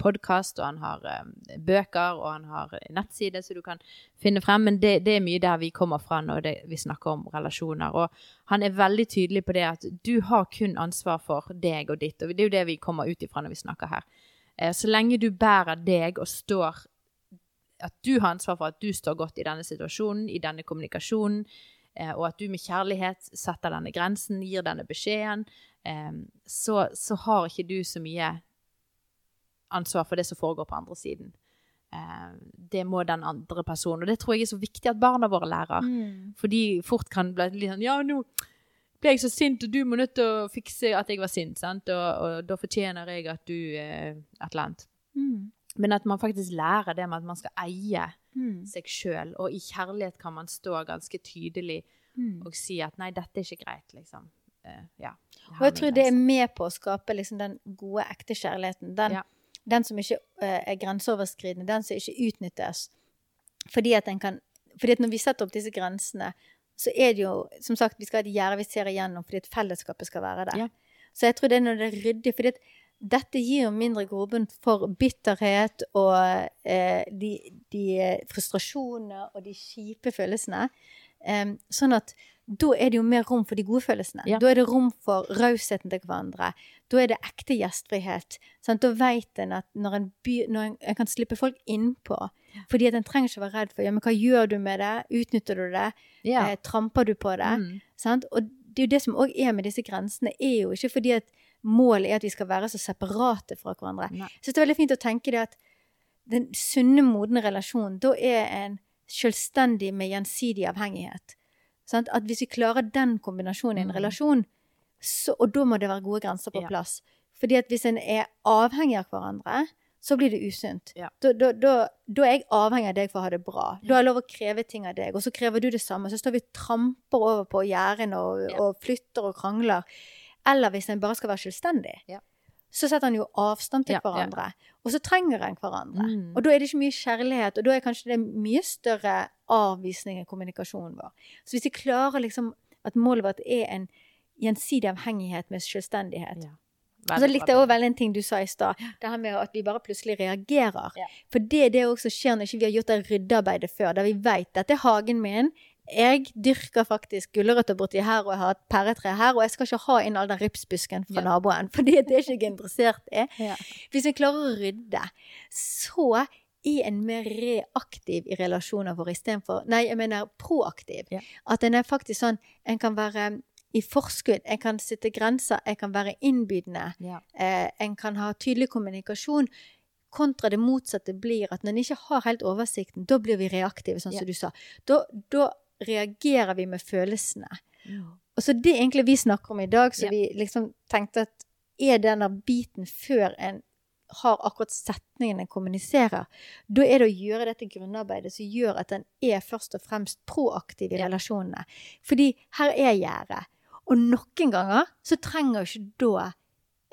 podkast, og han har eh, bøker, og han har nettside, så du kan finne frem. Men det, det er mye der vi kommer fra når det, vi snakker om relasjoner. Og han er veldig tydelig på det at du har kun ansvar for deg og ditt. Og det er jo det vi kommer ut ifra når vi snakker her. Eh, Så lenge du bærer deg og står At du har ansvar for at du står godt i denne situasjonen, i denne kommunikasjonen, eh, og at du med kjærlighet setter denne grensen, gir denne beskjeden, eh, så, så har ikke du så mye ansvar for det som foregår på andre siden. Eh, Det må den andre personen. Og det tror jeg er så viktig at barna våre lærer. Mm. For de fort kan bli litt sånn Ja, nå ble jeg så sint, og du må nødt til å fikse at jeg var sint, sant? Og, og da fortjener jeg at du eh, Et eller annet. Mm. Men at man faktisk lærer det med at man skal eie Mm. seg sjøl. Og i kjærlighet kan man stå ganske tydelig Mm. og si at nei, dette er ikke greit, liksom. Uh, ja. Og jeg tror det er med på å skape liksom den gode, ekte kjærligheten. Den, Ja. den som ikke uh, er grenseoverskridende, den som ikke utnyttes. Fordi at, den kan, fordi at når vi setter opp disse grensene, så er det jo Som sagt, vi skal ha et gjerde vi ser igjennom fordi at fellesskapet skal være der. Ja. Så jeg tror det er når det er ryddig. fordi at dette gir jo mindre grobunn for bitterhet og eh, de, de frustrasjonene og de kjipe følelsene. Em, sånn at da er det jo mer rom for de gode følelsene. Ja. Da er det rom for rausheten til hverandre. Da er det ekte gjestfrihet. Sant? Da vet en at når en, by, når en, en kan slippe folk innpå Fordi at en trenger ikke være redd for ja, men hva gjør du med det? Utnytter du det? Ja. Eh, tramper du på det? Mm. Sant? Og det er jo det som òg er med disse grensene, er jo ikke fordi at målet er at vi skal være så separate fra hverandre. Nei. Synes det er veldig fint å tenke det at den sunne, modne relasjonen, da er en selvstendig med gjensidig avhengighet. Sant? At hvis vi klarer den kombinasjonen i en Mm. relasjon, så, og da må det være gode grenser på Ja. plass. Fordi at hvis en er avhengig av hverandre, så blir det usunt. Ja. Da, da, da, da er jeg avhengig av deg for å ha det bra. Da har jeg lov å kreve ting av deg, og så krever du det samme. Så står vi og tramper over på gjerdene og, Ja. og flytter og krangler. Eller hvis en bare skal være selvstendig. Ja. Så setter en jo avstand til Ja, hverandre. Og så trenger en hverandre. Mm. Og da er det ikke mye kjærlighet, og da er kanskje det mye større avvisning i kommunikasjonen vår. Så hvis vi klarer liksom at målet vårt er en gjensidig avhengighet med selvstendighet, Ja. og så likte jeg også veldig en ting du sa i stad. Det her med at vi bare plutselig reagerer. Ja. For det er det også skjer når ikke vi har gjort det ryddearbeidet før. Der vi vet dette er hagen min. Jeg dyrker faktisk gulrøtter borti her, og jeg har et pæretre her. Og jeg skal ikke ha inn all den ripsbusken fra Ja. naboen, for det er ikke jeg interessert i. Ja. Hvis vi klarer å rydde, så er en mer reaktiv i relasjoner våre istedenfor Nei, jeg mener proaktiv. Ja. At en er faktisk sånn En kan være i forskudd, en kan sitte grenser, en kan være innbydende. Ja. Eh, en kan ha tydelig kommunikasjon. Kontra det motsatte blir at når en ikke har helt oversikten, da blir vi reaktive, sånn som du sa. Da, da reagerer vi med følelsene. Og så det egentlig vi snakker om i dag, så Ja. vi liksom tenkte at er denne biten før en har akkurat setningen en kommuniserer, da er det å gjøre dette grunnarbeidet som gjør at en er først og fremst proaktiv i Ja. relasjonene. Fordi her er gjerdet. Og noen ganger så trenger ikke da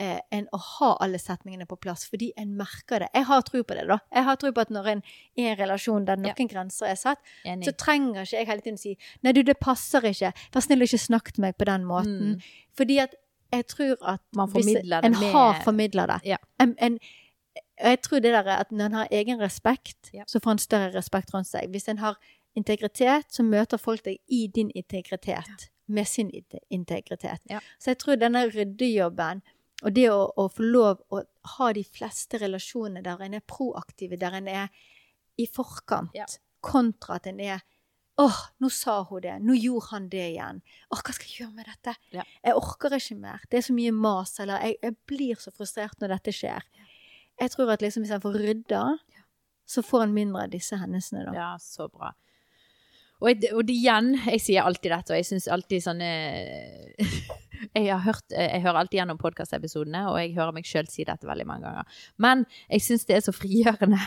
eh, enn å ha alle setningene på plass, fordi en merker det. Jeg har tro på det, da. Jeg har tro på at når en er i en relasjon der noen grenser er satt, Enig. så trenger ikke jeg hele tiden si Nei, du, det passer ikke. Vær snill ikke snakk til meg på den måten. Mm. Fordi at jeg tror at Man hvis en med- har formidla det Ja. en, en, Jeg tror det der er at når en har egen respekt, Ja. så får en større respekt rundt seg. Hvis en har integritet, så møter folk deg i din integritet. Med sin integritet. Ja. Så jeg tror denne ryddejobben, og det å, å få lov å ha de fleste relasjonene der en er proaktive, der en er i forkant, Ja. kontra at en er Åh, nå sa hun det. Nå gjorde han det igjen. Åh, hva skal jeg gjøre med dette? Ja. Jeg orker ikke mer. Det er så mye mas. Eller jeg, jeg blir så frustrert når dette skjer. Jeg tror at liksom hvis en får rydda, så får en mindre av disse hendelsene, da. Ja, så bra. Og, og det igjen, jeg sier alltid dette, og jeg syns alltid sånne jeg, har hørt, jeg hører alltid gjennom podkastepisodene, og jeg hører meg sjøl si dette veldig mange ganger. Men jeg syns det er så frigjørende.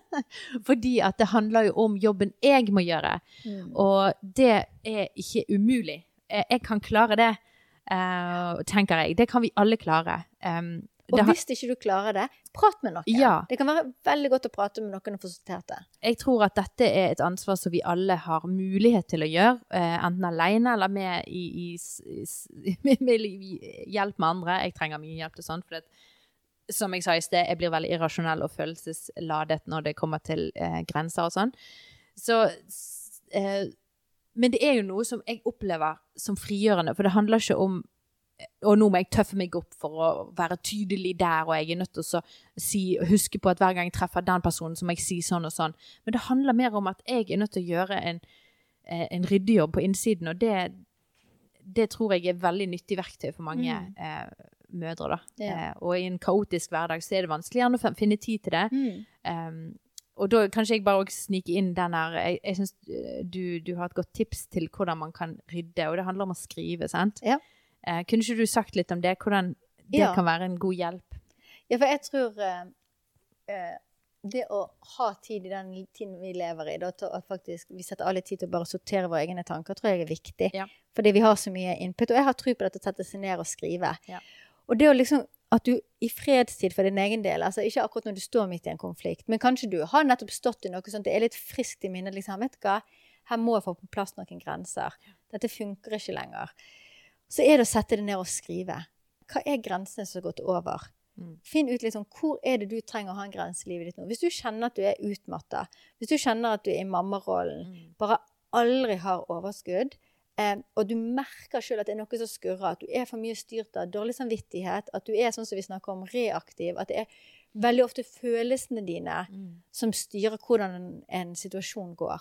Fordi at det handler jo om jobben jeg må gjøre. Mm. Og det er ikke umulig. Jeg jeg kan klare det, uh, tenker jeg. Det kan vi alle klare. Um, Og har- hvis ikke du klarer det, prat med noen. Ja. Det kan være veldig godt å prate med noen og få sortert det. jeg tror at dette er et ansvar som vi alle har mulighet til å gjøre, eh, enten alene eller med, i, i, i, med hjelp med andre. Jeg trenger mye hjelp til sånt, for det, som jeg sa i sted, jeg blir veldig irrasjonell og følelsesladet når det kommer til eh, grenser og sånn. Så eh, Men det er jo noe som jeg opplever som frigjørende, for det handler ikke om og nå må jeg tøffe meg opp for å være tydelig der, og jeg er nødt til å si, huske på at hver gang jeg treffer den personen, så må jeg si sånn og sånn. Men det handler mer om at jeg er nødt til å gjøre en, eh, en ryddejobb på innsiden, og det, det tror jeg er veldig nyttig verktøy for mange Mm. eh, mødre. Da. Ja. Eh, og i en kaotisk hverdag så er det vanskeligere å finne tid til det. Um, og da kanskje jeg bare også snike inn den her Jeg, jeg syns du, du har et godt tips til hvordan man kan rydde, og det handler om å skrive, sant? Ja. Eh, kunne ikke du sagt litt om det? Hvordan det Ja. kan være en god hjelp? Ja, for jeg tror eh, eh, det å ha tid i den tiden vi lever i, da, til at faktisk vi setter alle tid til å bare sortere våre egne tanker, tror jeg er viktig. Ja. Fordi vi har så mye input. Og jeg har tro på dette å sette seg ned og skrive. Ja. Og det å liksom at du i fredstid for din egen del, altså ikke akkurat når du står midt i en konflikt, men kanskje du har nettopp stått i noe sånt, det er litt friskt i minnet, liksom, vet du hva, her må jeg få på plass noen grenser. Dette funker ikke lenger. Så er det å sette det ned og skrive. Hva er grensene som har gått over? Mm. Finn ut liksom, hvor er det du trenger å ha en grense i livet ditt nå. Hvis du kjenner at du er utmatta, hvis du kjenner at du er i mammarollen, Mm. bare aldri har overskudd, eh, og du merker sjøl at det er noe som skurrer, at du er for mye styrt av dårlig samvittighet, at du er sånn som vi snakker om, reaktiv, at det er veldig ofte følelsene dine Mm. som styrer hvordan en, en situasjon går.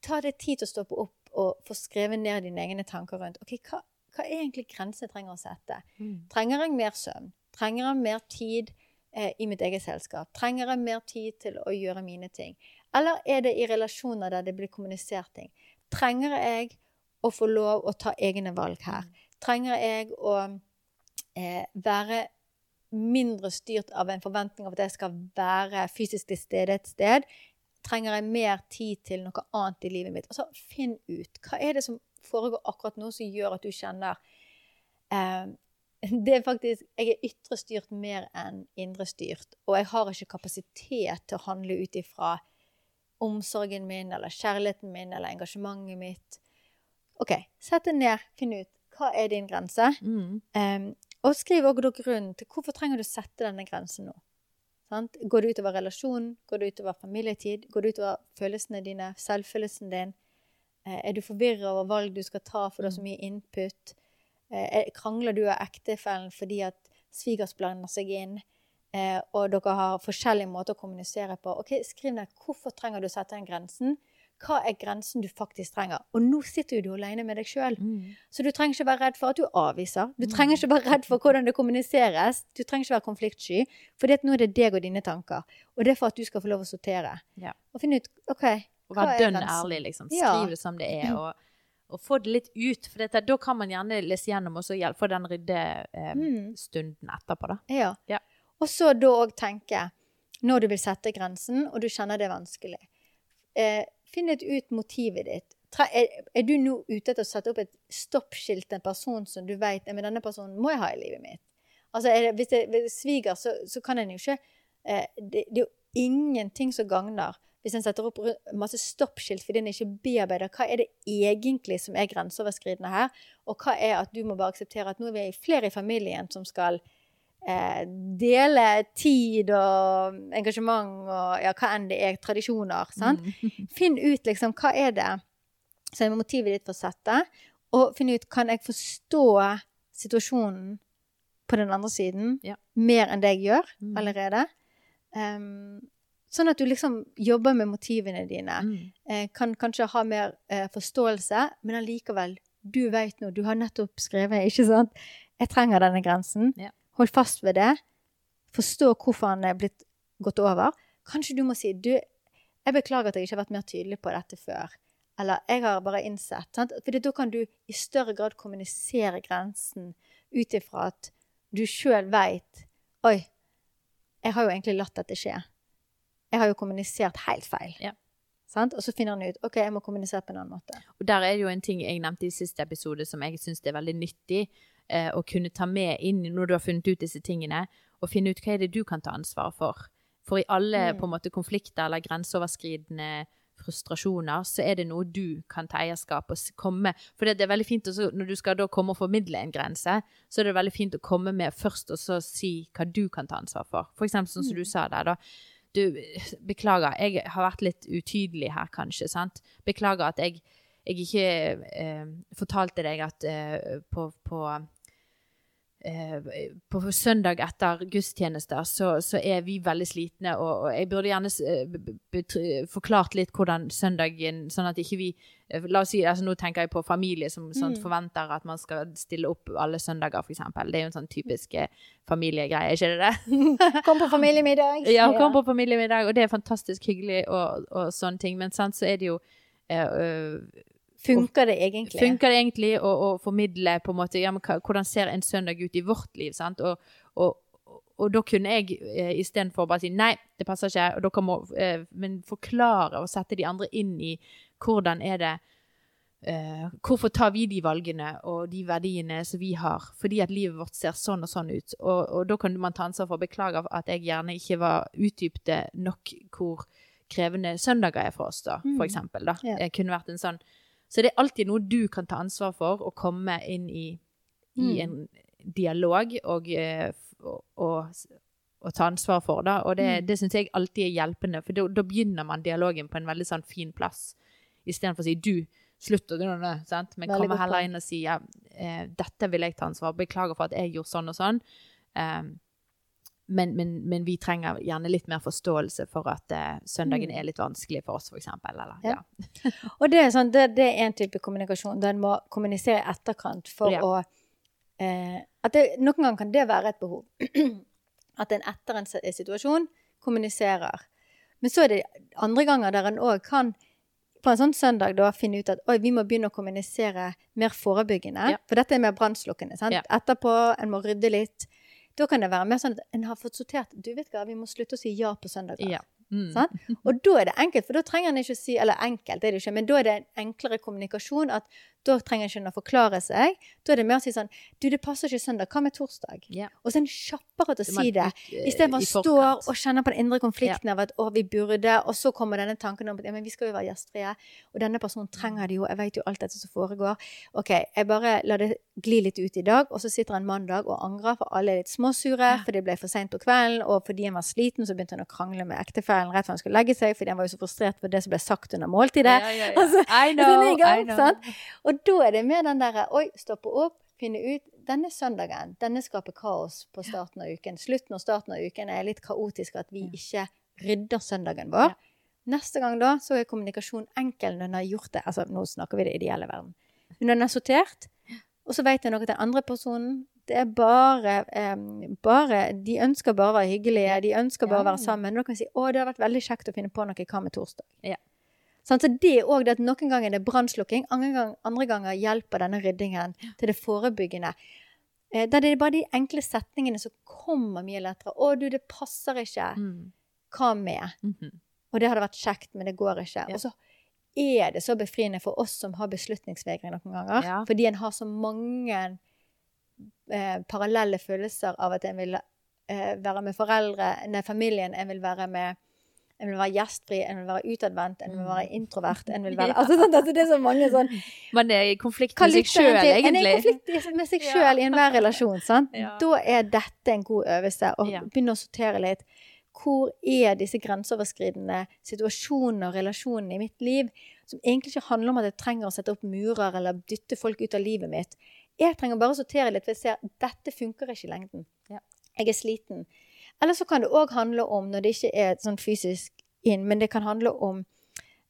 Ta deg tid til å stoppe opp og få skrevet ned dine egne tanker rundt. ok, Hva, hva er egentlig grensen jeg trenger å sette? Mm. Trenger jeg mer søvn? Trenger jeg mer tid eh, i mitt eget selskap? Trenger jeg mer tid til å gjøre mine ting? Eller er det i relasjoner der det blir kommunisert ting? Trenger jeg å få lov å ta egne valg her? Trenger jeg å eh, være mindre styrt av en forventning av at jeg skal være fysisk til stede et sted? Trenger jeg mer tid til noe annet i livet mitt? Altså, finn ut. Hva er det som foregår akkurat nå som gjør at du kjenner eh, det er faktisk, Jeg er ytre styrt mer enn indre styrt. Og jeg har ikke kapasitet til å handle ut ifra omsorgen min eller kjærligheten min eller engasjementet mitt. OK, sett deg ned, finn ut hva er din grense. Mm. Um, og skriv også grunnen til hvorfor trenger du å sette denne grensen nå. Sant? Går det utover relasjonen? Går det utover familietid? Går det utover følelsene dine? Selvfølelsen din? Eh, er du forvirra over valg du skal ta, for du har så mye input? Eh, er- krangler du av ektefellen fordi at svigers blander seg inn? Eh, og dere har forskjellige måter å kommunisere på. Ok, Skriv ned hvorfor trenger du å sette den grensen. Hva er grensen du faktisk trenger? Og nå sitter jo du alene med deg sjøl. Mm. Så du trenger ikke være redd for at du avviser. Du trenger ikke være redd for hvordan det kommuniseres. Du trenger ikke være konfliktsky, for nå er det deg og dine tanker. Og det er for at du skal få lov å sortere. Ja. Og finne ut OK, Og være dønn ærlig, liksom. Skriv det som det er. Og, og få det litt ut. For dette, da kan man gjerne lese gjennom og så få den ryddestunden etterpå, da. Ja. Ja. Og så da òg tenke, når du vil sette grensen, og du kjenner det er vanskelig, eh, finn ut ut motivet ditt. Tre, er, er du nå ute etter å sette opp et stoppskilt til en person som du vet men denne personen må jeg ha i livet mitt? Altså, det hvis det sviger, så, så kan en jo ikke eh, det, det er jo ingenting som gagner hvis en setter opp masse stoppskilt fordi en ikke bearbeider hva er det egentlig som er grenseoverskridende her, og hva er at du må bare akseptere at nå er vi flere i familien som skal eh, dele tid og engasjement og ja, hva enn det er, tradisjoner. sant? Finn ut liksom hva er det som er motivet ditt for å sette, og finn ut kan jeg forstå situasjonen på den andre siden Ja. mer enn det jeg gjør Mm. allerede. Um, sånn at du liksom jobber med motivene dine. Mm. Eh, kan kanskje ha mer eh, forståelse, men allikevel, du vet nå, du har nettopp skrevet, ikke sant? Jeg trenger denne grensen. Ja. Hold fast ved det. Forstå hvorfor han er blitt gått over. Kanskje du må si, du, jeg beklager at jeg ikke har vært mer tydelig på dette før. Eller jeg har bare innsett. Sant? Fordi da kan du i større grad kommunisere grensen ut ifra at du sjøl veit Oi, jeg har jo egentlig latt dette skje. Jeg har jo kommunisert helt feil. Ja. Sant? Og så finner han ut ok, jeg må kommunisere på en annen måte. Og der er det jo en ting jeg nevnte i siste episode som jeg syns er veldig nyttig eh, å kunne ta med inn når du har funnet ut disse tingene, og finne ut hva er det du kan ta ansvar for. For i alle Mm. på en måte konflikter eller grenseoverskridende frustrasjoner, så er det noe du kan ta eierskap og komme For det er veldig fint også, når du skal da komme og formidle en grense, så er det veldig fint å komme med først og så si hva du kan ta ansvar for. For eksempel sånn som du sa der, da. Du, beklager, jeg har vært litt utydelig her, kanskje. sant? Beklager at jeg, jeg ikke eh, fortalte deg at eh, på, på på søndag etter gudstjenester så, så er vi veldig slitne, og, og jeg burde gjerne eh, forklart litt hvordan søndagen Sånn at ikke vi eh, La oss si, altså Nå tenker jeg på familie som sånn, Mm. forventer at man skal stille opp alle søndager, f.eks. Det er jo en sånn typisk eh, familiegreie, ikke det det? Kom på familiemiddag! Ja, kom på familiemiddag, og det er fantastisk hyggelig og, og sånne ting. Men sant, så er det jo eh, øh, Funker det egentlig? Funker det egentlig å, å formidle på en måte ja, men hvordan ser en søndag ut i vårt liv? sant? Og, og, og da kunne jeg eh, istedenfor bare si nei, det passer ikke, og dere må eh, men forklare og sette de andre inn i hvordan er det eh, Hvorfor tar vi de valgene og de verdiene som vi har? Fordi at livet vårt ser sånn og sånn ut. Og, og da kan man ta ansvar for å beklage at jeg gjerne ikke var utdypte nok hvor krevende søndager er for oss, da, for Mm. eksempel. Da. Det kunne vært en sånn Så det er alltid noe du kan ta ansvar for, å komme inn i, i Mm. en dialog og, og, og, og ta ansvar for, da. Og det, Mm. det syns jeg alltid er hjelpende, for da, begynner man dialogen på en veldig sånn fin plass, istedenfor å si du. Slutt å sant? men Veldig komme heller inn og si ja, eh, dette vil jeg ta ansvar Beklager for at jeg gjorde sånn og sånn. Um, men, men, men vi trenger gjerne litt mer forståelse for at uh, søndagen Mm. er litt vanskelig for oss, eksempel. Ja. ja. Og det er, sånn, det, det er en type kommunikasjon. Den må kommunisere i etterkant for Ja. å eh, det, Noen ganger kan det være et behov. at en etter en situasjon kommuniserer. Men så er det andre ganger der en òg kan på en sånn søndag da finne ut at oi, vi må begynne å kommunisere mer forebyggende. Ja. For dette er mer brannslukkende. Ja. Etterpå, en må rydde litt. Da kan det være mer sånn at en har fått sortert Du vet hva, vi må slutte å si ja på søndager. Ja. Sant? Og da er det enkelt, for da trenger en ikke å si Eller enkelt er det ikke, men da er det en enklere kommunikasjon. at Da trenger en ikke å forklare seg. Da er det mer å si sånn Du, det passer ikke søndag. Hva med torsdag? Yeah. Og så er en kjappere til å si det. eh, Istedenfor å stå og kjenne på den indre konflikten av at å, vi burde, og så kommer denne tanken om at ja, men vi skal jo være gjestfrie, og denne personen trenger det jo, jeg vet jo alt dette som foregår. OK, jeg bare lar det gli litt ut i dag, og så sitter en mandag og angrer, for alle er litt småsure, for det ble for seint på kvelden, og fordi han var sliten, så begynte han å krangle med ektefellen rett før han skulle legge seg, fordi han var jo så frustrert for det som ble sagt under måltidet. Ja, ja, ja. Altså, I er know, gang, I know. Og da er det med den derre Oi, stoppe opp, finne ut Denne søndagen, denne skaper kaos på starten av uken. Slutten og starten av uken er litt kaotisk at vi ikke rydder søndagen vår. Neste gang da, så er kommunikasjon enkel når en har gjort det. Altså, nå snakker vi det ideelle verden. Når en er sortert, og så vet en noe at den andre personen det er bare, um, bare De ønsker bare å være hyggelige, de ønsker bare å være sammen. sammen. Da kan vi si å, det har vært veldig kjekt å finne på noe. Hva med torsdag? Ja. Sånn, så det er òg det at noen ganger er det brannslukking, andre, gang, andre ganger hjelper denne ryddingen til det forebyggende. Eh, da det er bare de enkle setningene som kommer mye lettere. 'Å, du, det passer ikke. Mm. Hva med?' Mhm. Og det hadde vært kjekt, men det går ikke. Ja. Og så er det så befriende for oss som har beslutningsvegring noen ganger. Ja. Fordi en har så mange eh, parallelle følelser av at en vil eh, være med foreldre, nei, familien, en vil være med en vil være gjestfri, en vil være utadvendt, en vil Mm. være introvert. En vil være, altså, sånn, altså, det er så mange sånn Man er i konflikt med seg sjøl, egentlig. En er i konflikt med seg Ja. i enhver relasjon. Sant? Ja. Da er dette en god øvelse. Å Ja. begynne å sortere litt. Hvor er disse grenseoverskridende situasjonene og relasjonene i mitt liv som egentlig ikke handler om at jeg trenger å sette opp murer eller dytte folk ut av livet mitt? Jeg trenger bare å sortere litt, for jeg ser at dette funker ikke i lengden. Ja. Jeg er sliten. Eller så kan det òg handle om, når det ikke er sånn fysisk inn, men det kan handle om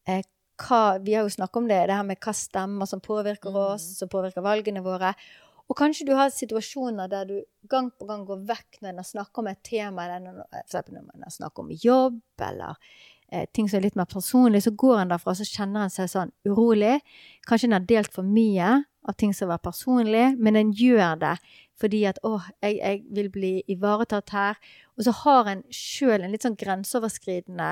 eh, hva Vi har jo snakket om det, det her med hva stemmer som påvirker Mm. oss, som påvirker valgene våre. Og kanskje du har situasjoner der du gang på gang går vekk når en har snakket om et tema, eller når, når man har snakket om jobb, eller eh, ting som er litt mer personlig, så går en derfra, så kjenner en seg sånn urolig. Kanskje en har delt for mye av ting som var personlig, men en gjør det fordi at åh, jeg, jeg vil bli ivaretatt her. Og så har en sjøl en litt sånn grenseoverskridende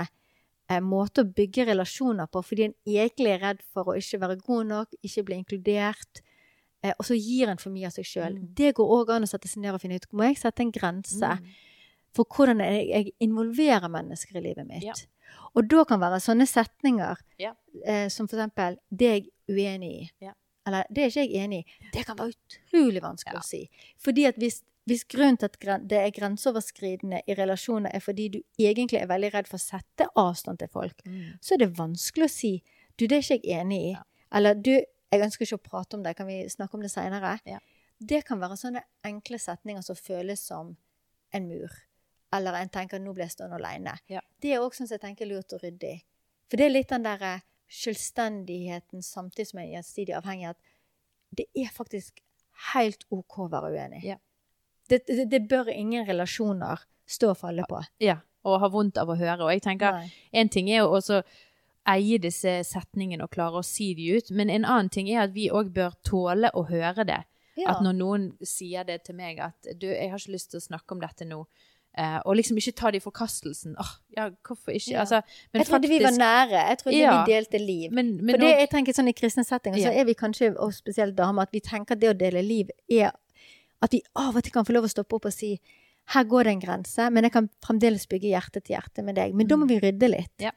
eh, måte å bygge relasjoner på, fordi en egentlig er redd for å ikke være god nok, ikke bli inkludert. Eh, og så gir en for mye av seg sjøl. Mm. Det går òg an å sette seg ned og finne ut må jeg sette en grense Mm. for hvordan jeg, jeg involverer mennesker i livet mitt. Ja. Og da kan være sånne setninger Ja. eh, som for eksempel 'det er jeg uenig i'. Ja. Eller 'det er ikke jeg enig i'. Det kan være utrolig vanskelig Ja. å si. Fordi at hvis, hvis grunnen til at det er grenseoverskridende i relasjoner, er fordi du egentlig er veldig redd for å sette avstand til folk, Mm. så er det vanskelig å si 'du, det er ikke jeg enig i'. Ja. Eller 'du, jeg ønsker ikke å prate om det, kan vi snakke om det seinere'? Ja. Det kan være sånne enkle setninger som føles som en mur. Eller en tenker 'nå ble jeg stående alene'. Ja. Det er også sånn som jeg tenker er lurt og ryddig. For det er litt den derre selvstendigheten samtidig som er gjensidig avhengighet, det er faktisk helt OK å være uenig. Ja. Det, det, det bør ingen relasjoner stå og falle på. Ja, og ha vondt av å høre. Og jeg tenker, Nei. en ting er jo også eie disse setningene og klare å si de ut, men en annen ting er at vi òg bør tåle å høre det. Ja. At når noen sier det til meg at du, jeg har ikke lyst til å snakke om dette nå, Eh, og liksom ikke ta det i forkastelsen. Åh, ja, hvorfor ikke? Ja. Altså, men Jeg trodde vi var nære. Jeg trodde Ja. vi delte liv. Men, men For det jeg tenker sånn I kristne settinger så Ja. er vi kanskje, og spesielt damer, at vi tenker at det å dele liv er at vi av og til kan få lov å stoppe opp og si her går det en grense, men jeg kan fremdeles bygge hjerte til hjerte med deg. Men da Mm. må vi rydde litt.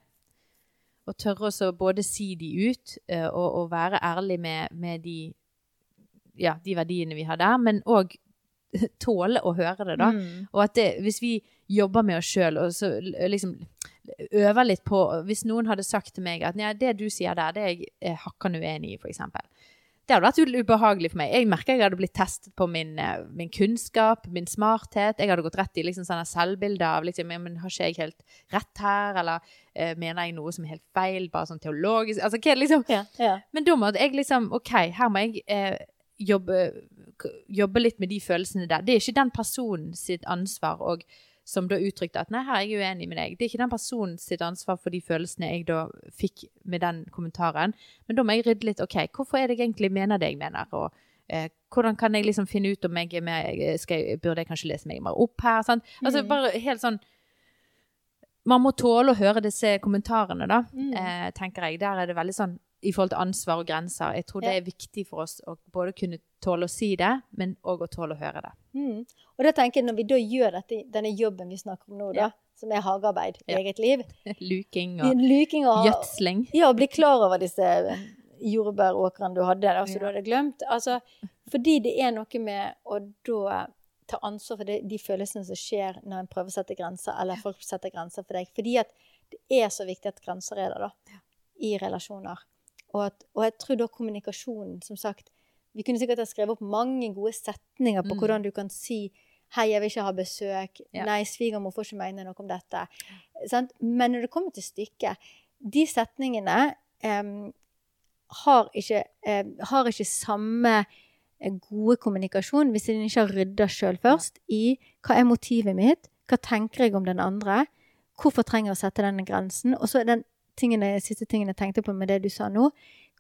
Og tørre å både si de ut, eh, og, og være ærlig med, med de, ja, de verdiene vi har der, men òg tåle å høre det, da. Mm. Og at det, hvis vi jobber med oss sjøl og så liksom øver litt på Hvis noen hadde sagt til meg at ja, det du sier der, det er jeg eh, hakkende uenig i, f.eks. Det hadde vært ubehagelig for meg. Jeg merker jeg hadde blitt testet på min, eh, min kunnskap, min smarthet. Jeg hadde gått rett i liksom sånne selvbilder av liksom, men har ikke jeg helt rett her, eller eh, mener jeg noe som er helt feil, bare sånn teologisk Altså hva er det liksom Ja, ja. men da måtte jeg liksom OK, her må jeg eh, jobbe, jobbe litt med de følelsene der. Det er ikke den personen sitt ansvar, og som da uttrykte at nei, her er jeg uenig med deg. Det er ikke den personen sitt ansvar for de følelsene jeg da fikk med den kommentaren. Men da må jeg rydde litt. OK, hvorfor er det jeg egentlig mener det jeg mener? Og eh, hvordan kan jeg liksom finne ut om jeg med skal jeg, Burde jeg kanskje lese meg mer opp her? Sant? Altså Mm. bare helt sånn Man må tåle å høre disse kommentarene, da, Mm. eh, tenker jeg. Der er det veldig sånn i forhold til ansvar og grenser. Jeg tror det er viktig for oss å både kunne tåle å si det, men òg å tåle å høre det. Mm. Og da tenker jeg, når vi da gjør dette, denne jobben vi snakker om nå, da, som er hagearbeid i eget liv Luking og Luking og gjødsling. Ja, bli klar over disse jordbæråkrene du hadde, da, som du hadde glemt. Altså, fordi det er noe med å da ta ansvar for det, de følelsene som skjer når en prøver å sette grenser, eller folk setter grenser for deg. Fordi at det er så viktig at grenser er der, da, i relasjoner. Og, at, og jeg tror da kommunikasjonen, som sagt Vi kunne sikkert ha skrevet opp mange gode setninger på Mm. hvordan du kan si Hei, jeg vil ikke ha besøk. Ja. Nei, svigermor får ikke mene noe om dette. Sant? Men når det kommer til stykket, de setningene um, har, ikke, um, har ikke samme eh, gode kommunikasjon hvis en ikke har rydda sjøl først i hva er motivet mitt, hva tenker jeg om den andre, hvorfor trenger jeg å sette denne grensen, og så er den tingene, siste tingen jeg tenkte på med det du sa nå,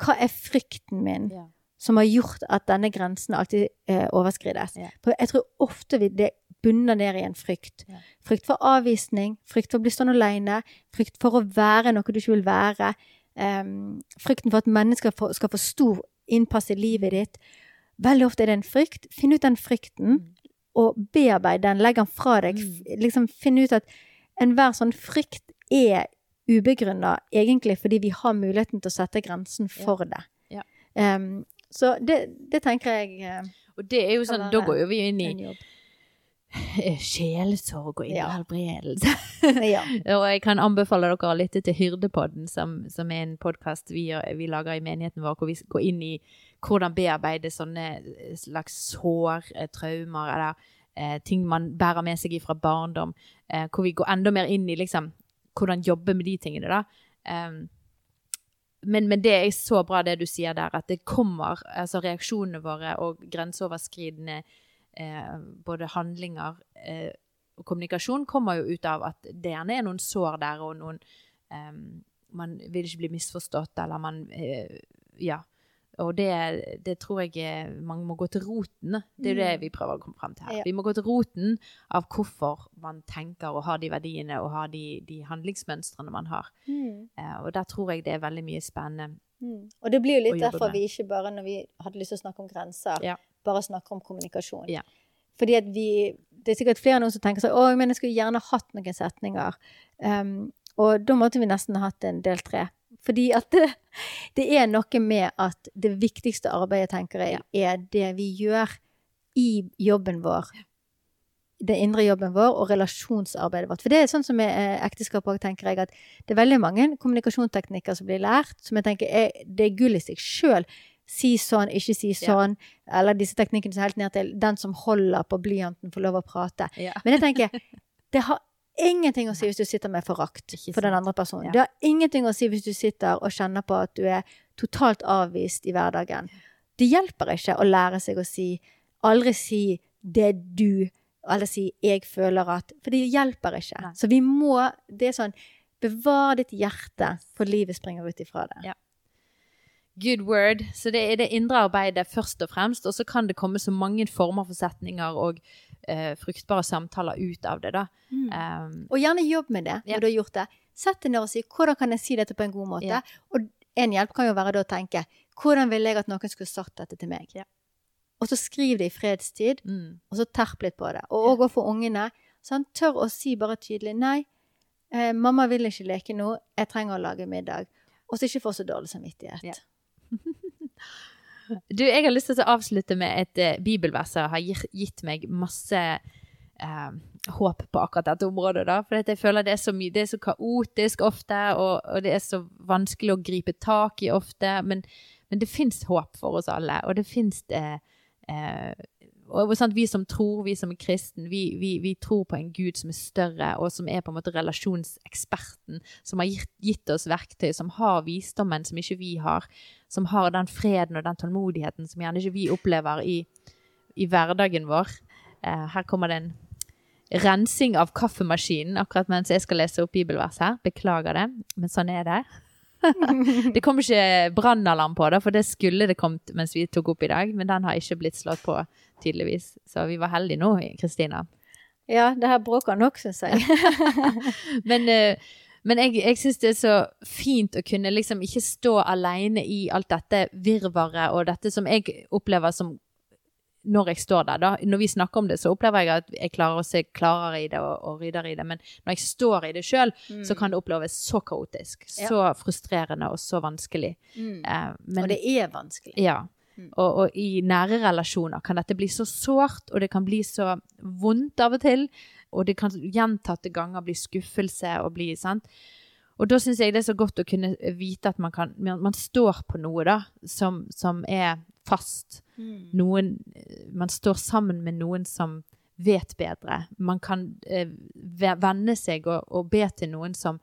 hva er frykten min? Ja. som har gjort at denne grensen alltid eh, overskrides. Ja. For jeg tror ofte vi, det bunner ned i en frykt. Ja. Frykt for avvisning, frykt for å bli stående alene, frykt for å være noe du ikke vil være, Um, frykten for at mennesker for, skal få stor innpass i livet ditt. Veldig ofte er det en frykt. Finn ut den frykten, Mm. og bearbeid den. Legg den fra deg. Mm. Liksom Finn ut at enhver sånn frykt er ubegrunna, egentlig fordi vi har muligheten til å sette grensen for det. Ja. Um, så det, det tenker jeg eh, Og det er jo sånn, da går jo vi inn i eh, sjelesorg og innhelbredelse. helbredelse. Ja. Og jeg kan anbefale dere å lytte til Hyrdepodden, som, som er en podkast vi, vi lager i menigheten vår, hvor vi går inn i hvordan bearbeide sånne slags sår, eh, traumer, eller eh, ting man bærer med seg fra barndom. Eh, hvor vi går enda mer inn i liksom, hvordan jobbe med de tingene, da. Um, men, men det er så bra det du sier der, at det kommer, altså reaksjonene våre og grenseoverskridende eh, både handlinger eh, og kommunikasjon kommer jo ut av at det gjerne er noen sår der, og noen eh, Man vil ikke bli misforstått, eller man eh, Ja. Og det, det tror jeg er- man må gå til roten. Det er jo det Mm. vi prøver å komme frem til her. Ja. Vi må gå til roten av hvorfor man tenker og har de verdiene og har de, de handlingsmønstrene man har. Mm. Eh, og der tror jeg det er veldig mye spennende. Mm. Og det blir jo litt derfor med. vi ikke bare, når vi hadde lyst til å snakke om grenser, Ja. bare snakker om kommunikasjon. Ja. Fordi at vi Det er sikkert flere noen som tenker seg, Å, men jeg skulle gjerne hatt noen setninger. Um, og da måtte vi nesten ha hatt en del tre. Fordi at det, det er noe med at det viktigste arbeidet, tenker jeg, er det vi gjør i jobben vår. Den indre jobben vår og relasjonsarbeidet vårt. For det er sånn som med eh, ekteskap òg, tenker jeg, at det er veldig mange kommunikasjonsteknikker som blir lært, som jeg tenker er, det er gull i seg sjøl. Si sånn, ikke si Ja. sånn. Eller disse teknikkene som er helt ned til den som holder på blyanten, får lov å prate. Ja. Men jeg tenker, det har ingenting å si hvis du sitter med forakt for den andre personen. Ja. Det har ingenting å si hvis du sitter og kjenner på at du er totalt avvist i hverdagen. Det hjelper ikke å lære seg å si Aldri si 'det du', eller si 'jeg føler at' For det hjelper ikke. Nei. Så vi må Det er sånn Bevar ditt hjerte, for livet springer ut ifra det. Ja. Good word. Så det er det indre arbeidet først og fremst, og så kan det komme så mange former for setninger og eh, fruktbare samtaler ut av det, da. Mm. Um, Og gjerne jobb med det når Ja. du har gjort det. Sett deg ned og si 'hvordan kan jeg si dette på en god måte'? Ja. Og en hjelp kan jo være da å tenke 'hvordan ville jeg at noen skulle sagt dette til meg'? Ja. Og så skriv det i fredstid, mm, og så terp litt på det. Og òg overfor ungene. Sånn, tør å si bare tydelig 'nei, eh, mamma vil ikke leke nå, jeg trenger å lage middag'. Og så ikke få så dårlig samvittighet. Ja. Du, jeg har lyst til å avslutte med et uh, bibelvers som har gitt, meg masse uh, håp på akkurat dette området. da, For jeg føler det er så mye, det er så kaotisk ofte, og, og det er så vanskelig å gripe tak i ofte. Men, men det fins håp for oss alle, og det fins eh, eh, og sant, Vi som tror, vi som er kristen, vi, vi, vi tror på en Gud som er større, og som er på en måte relasjonseksperten, som har gitt, gitt oss verktøy, som har visdommen som ikke vi har, som har den freden og den tålmodigheten som gjerne ikke vi opplever i, i hverdagen vår. Eh, her kommer det en rensing av kaffemaskinen akkurat mens jeg skal lese opp bibelvers her. Beklager det, men sånn er det. det kom ikke brannalarm på det, for det skulle det kommet mens vi tok opp i dag, men den har ikke blitt slått på, tydeligvis. Så vi var heldige nå, Kristina. Ja, det her bråker nok, syns jeg. Men, eh, men jeg, jeg syns det er så fint å kunne liksom ikke stå alene i alt dette virvaret og dette som jeg opplever som når jeg står der, da. Når vi snakker om det, så opplever jeg at jeg klarer å se klarere i det og, og rydder i det. Men når jeg står i det sjøl, så kan det oppleves så kaotisk. Mm. Ja. Så frustrerende og så vanskelig. Mm. Eh, men, Og det er vanskelig. ja. Mm. Og, og i nære relasjoner kan dette bli så sårt, og det kan bli så vondt av og til. Og det kan gjentatte ganger bli skuffelse og bli sant. Og da syns jeg det er så godt å kunne vite at man kan Man, står på noe, da, som, som er fast. Mm. Noen Man står sammen med noen som vet bedre. Man kan eh, venne seg og, og be til noen som,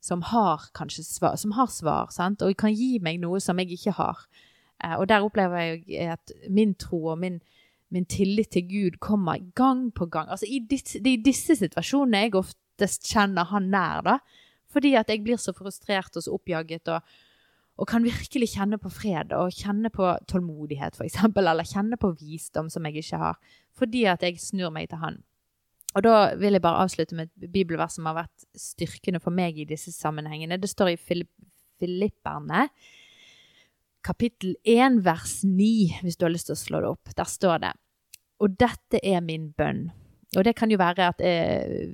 som har kanskje svar, som har svar, sant? og kan gi meg noe som jeg ikke har. Eh, og der opplever jeg at min tro og min, min tillit til Gud kommer gang på gang. Altså i disse, det er i disse situasjonene jeg oftest kjenner han nær, da. Fordi at jeg blir så frustrert og så oppjaget og, og kan virkelig kjenne på fred og kjenne på tålmodighet, eksempel, eller kjenne på visdom som jeg ikke har, fordi at jeg snur meg til han. Og da vil jeg bare avslutte med et bibelvers som har vært styrkende for meg i disse sammenhengene. Det står i Filipp, Filipperne, kapittel 1, vers 9, hvis du har lyst til å slå det opp. Der står det Og dette er min bønn. Og det kan jo være at jeg,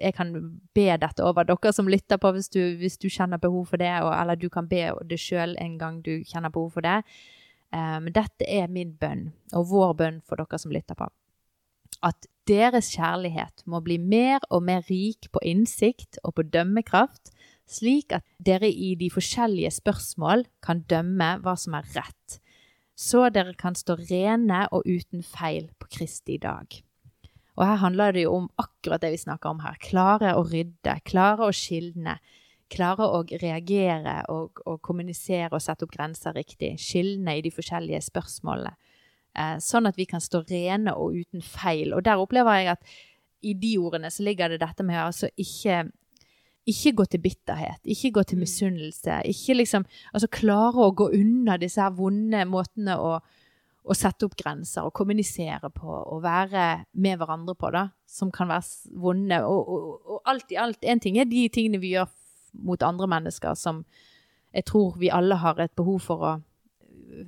jeg kan be dette over dere som lytter på, hvis du, hvis du kjenner behov for det, og, eller du kan be det sjøl en gang du kjenner behov for det. Um, dette er min bønn, og vår bønn for dere som lytter på. At deres kjærlighet må bli mer og mer rik på innsikt og på dømmekraft, slik at dere i de forskjellige spørsmål kan dømme hva som er rett, så dere kan stå rene og uten feil på Kristi dag. Og her handler det jo om akkurat det vi snakker om her. Klare å rydde, klare å skilne, klare å reagere og, og kommunisere og sette opp grenser riktig. Skilne i de forskjellige spørsmålene. Eh, sånn at vi kan stå rene og uten feil. Og der opplever jeg at i de ordene så ligger det dette med altså ikke ikke gå til bitterhet, ikke gå til Mm. misunnelse. Ikke liksom Altså klare å gå unna disse her vonde måtene å, å sette opp grenser og kommunisere på og være med hverandre på, da. Som kan være vonde. Og, og, og alt i alt, én ting er de tingene vi gjør mot andre mennesker som jeg tror vi alle har et behov for å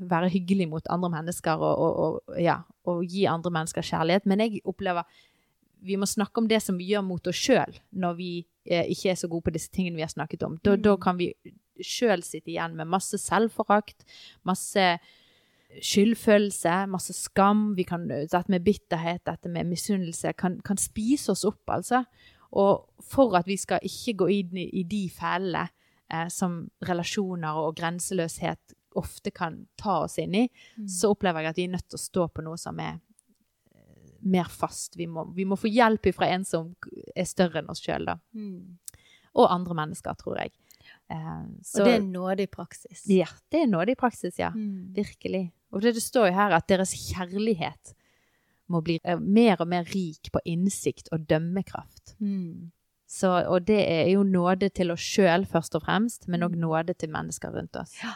være hyggelig mot andre mennesker og, og, ja, og gi andre mennesker kjærlighet. Men jeg opplever vi må snakke om det som vi gjør mot oss sjøl, når vi eh, ikke er så gode på disse tingene vi har snakket om. Da, Mm. da kan vi sjøl sitte igjen med masse selvforakt, masse skyldfølelse, masse skam. Vi kan, dette med bitterhet, dette med misunnelse, kan, kan spise oss opp, altså. Og for at vi skal ikke gå inn i, i de fellene eh, som relasjoner og grenseløshet ofte kan ta oss inn i, Mm. så opplever jeg at vi er nødt til å stå på noe som er eh, mer fast. Vi må, vi må få hjelp fra en som er større enn oss sjøl, da. Mm. Og andre mennesker, tror jeg. Eh, så, Og det er nådig praksis. ja, det er nådig praksis, ja. Mm. Virkelig. Og det, det står jo her at deres kjærlighet må bli eh, mer og mer rik på innsikt og dømmekraft. Mm. Så, og det er jo nåde til oss sjøl, først og fremst, men òg Mm. nåde til mennesker rundt oss. Ja.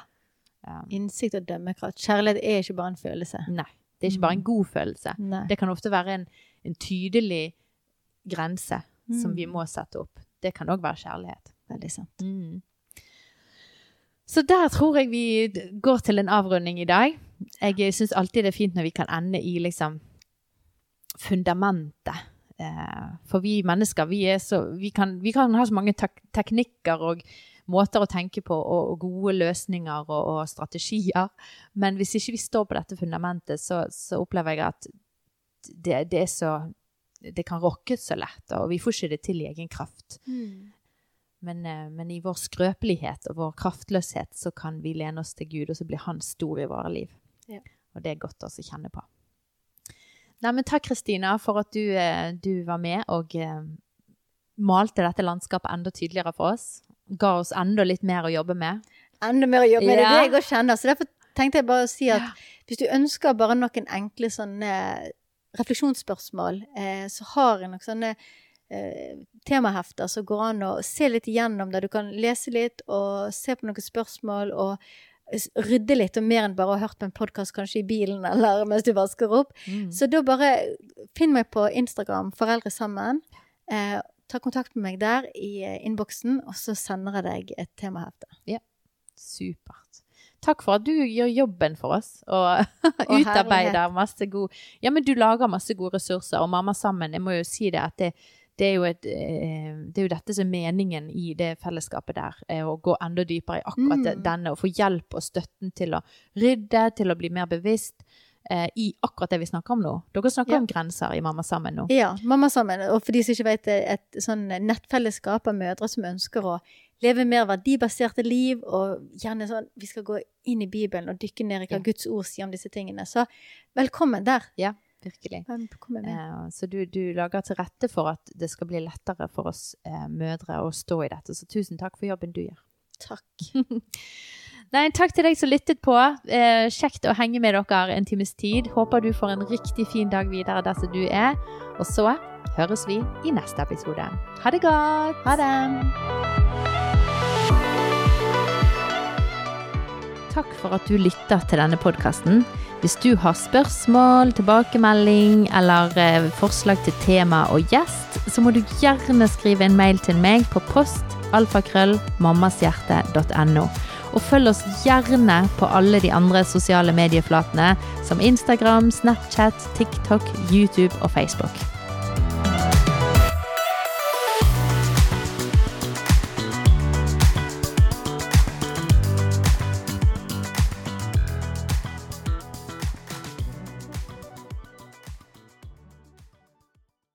Um, Innsikt og dømmekraft. Kjærlighet er ikke bare en følelse. nei. Det er ikke bare en Mm. god følelse. Nei. Det kan ofte være en, en tydelig grense som vi Mm. må sette opp. Det kan òg være kjærlighet. Veldig sant. Mm. Så der tror jeg vi går til en avrunding i dag. Jeg syns alltid det er fint når vi kan ende i liksom fundamentet. Eh, for vi mennesker, vi, så, vi, kan, vi kan ha så mange tek teknikker og måter å tenke på, og, og gode løsninger og, og strategier. Men hvis ikke vi står på dette fundamentet, så, så opplever jeg at det, det så Det kan rokkes så lett, og vi får ikke det til i egen kraft. Men, eh, men i vår skrøpelighet og vår kraftløshet så kan vi lene oss til Gud, og så blir Han stor i våre liv. Ja. Og det er godt å kjenne på. Nei, men takk, Kristina, for at du, eh, du var med og eh, malte dette landskapet enda tydeligere for oss. Ga oss enda litt mer å jobbe med. Enda mer å jobbe med. Det er det jeg òg kjenner. Så derfor tenkte jeg bare å si at hvis du ønsker bare noen enkle sånne refleksjonsspørsmål, eh, så har jeg nok sånne eh, temahefter som går an å se litt igjennom, der du kan lese litt og se på noen spørsmål og rydde litt, og mer enn bare å ha hørt på en podkast kanskje i bilen eller mens du vasker opp. Mm. Så da bare finn meg på Instagram, Foreldre sammen. Eh, ta kontakt med meg der i eh, innboksen, og så sender jeg deg et temahefte. Supert. Takk for at du gjør jobben for oss og Og utarbeider masse god Ja, men du lager masse gode ressurser, og Mamma sammen, jeg må jo si det at det, det er jo et eh, Det er jo dette som er meningen i det fellesskapet der. eh, Å gå enda dypere i akkurat Mm. denne, og få hjelp og støtten til å rydde, til å bli mer bevisst eh, i akkurat det vi snakker om nå. Dere snakker Ja. om grenser i Mamma sammen nå. Ja, Mamma sammen. Og for de som ikke vet det, et sånn nettfellesskap av mødre som ønsker å leve mer verdibaserte liv, og gjerne sånn Vi skal gå inn i Bibelen og dykke ned i hva Ja. Guds ord sier om disse tingene. Så velkommen der. Virkelig. Eh, Så du, du lager til rette for at det skal bli lettere for oss eh, mødre å stå i dette. Så tusen takk for jobben du gjør. Takk. Nei, takk til deg som lyttet på. Eh, kjekt å henge med dere en times tid. Håper du får en riktig fin dag videre der som du er. Og så høres vi i neste episode. Ha det godt! Ha det. Takk for at du lytter til denne podkasten. Hvis du har spørsmål, tilbakemelding eller eh, forslag til tema og gjest, så må du gjerne skrive en mail til meg på post alfakrøllmammashjerte.no. Og følg oss gjerne på alle de andre sosiale medieflatene som Instagram, Snapchat, TikTok, YouTube og Facebook.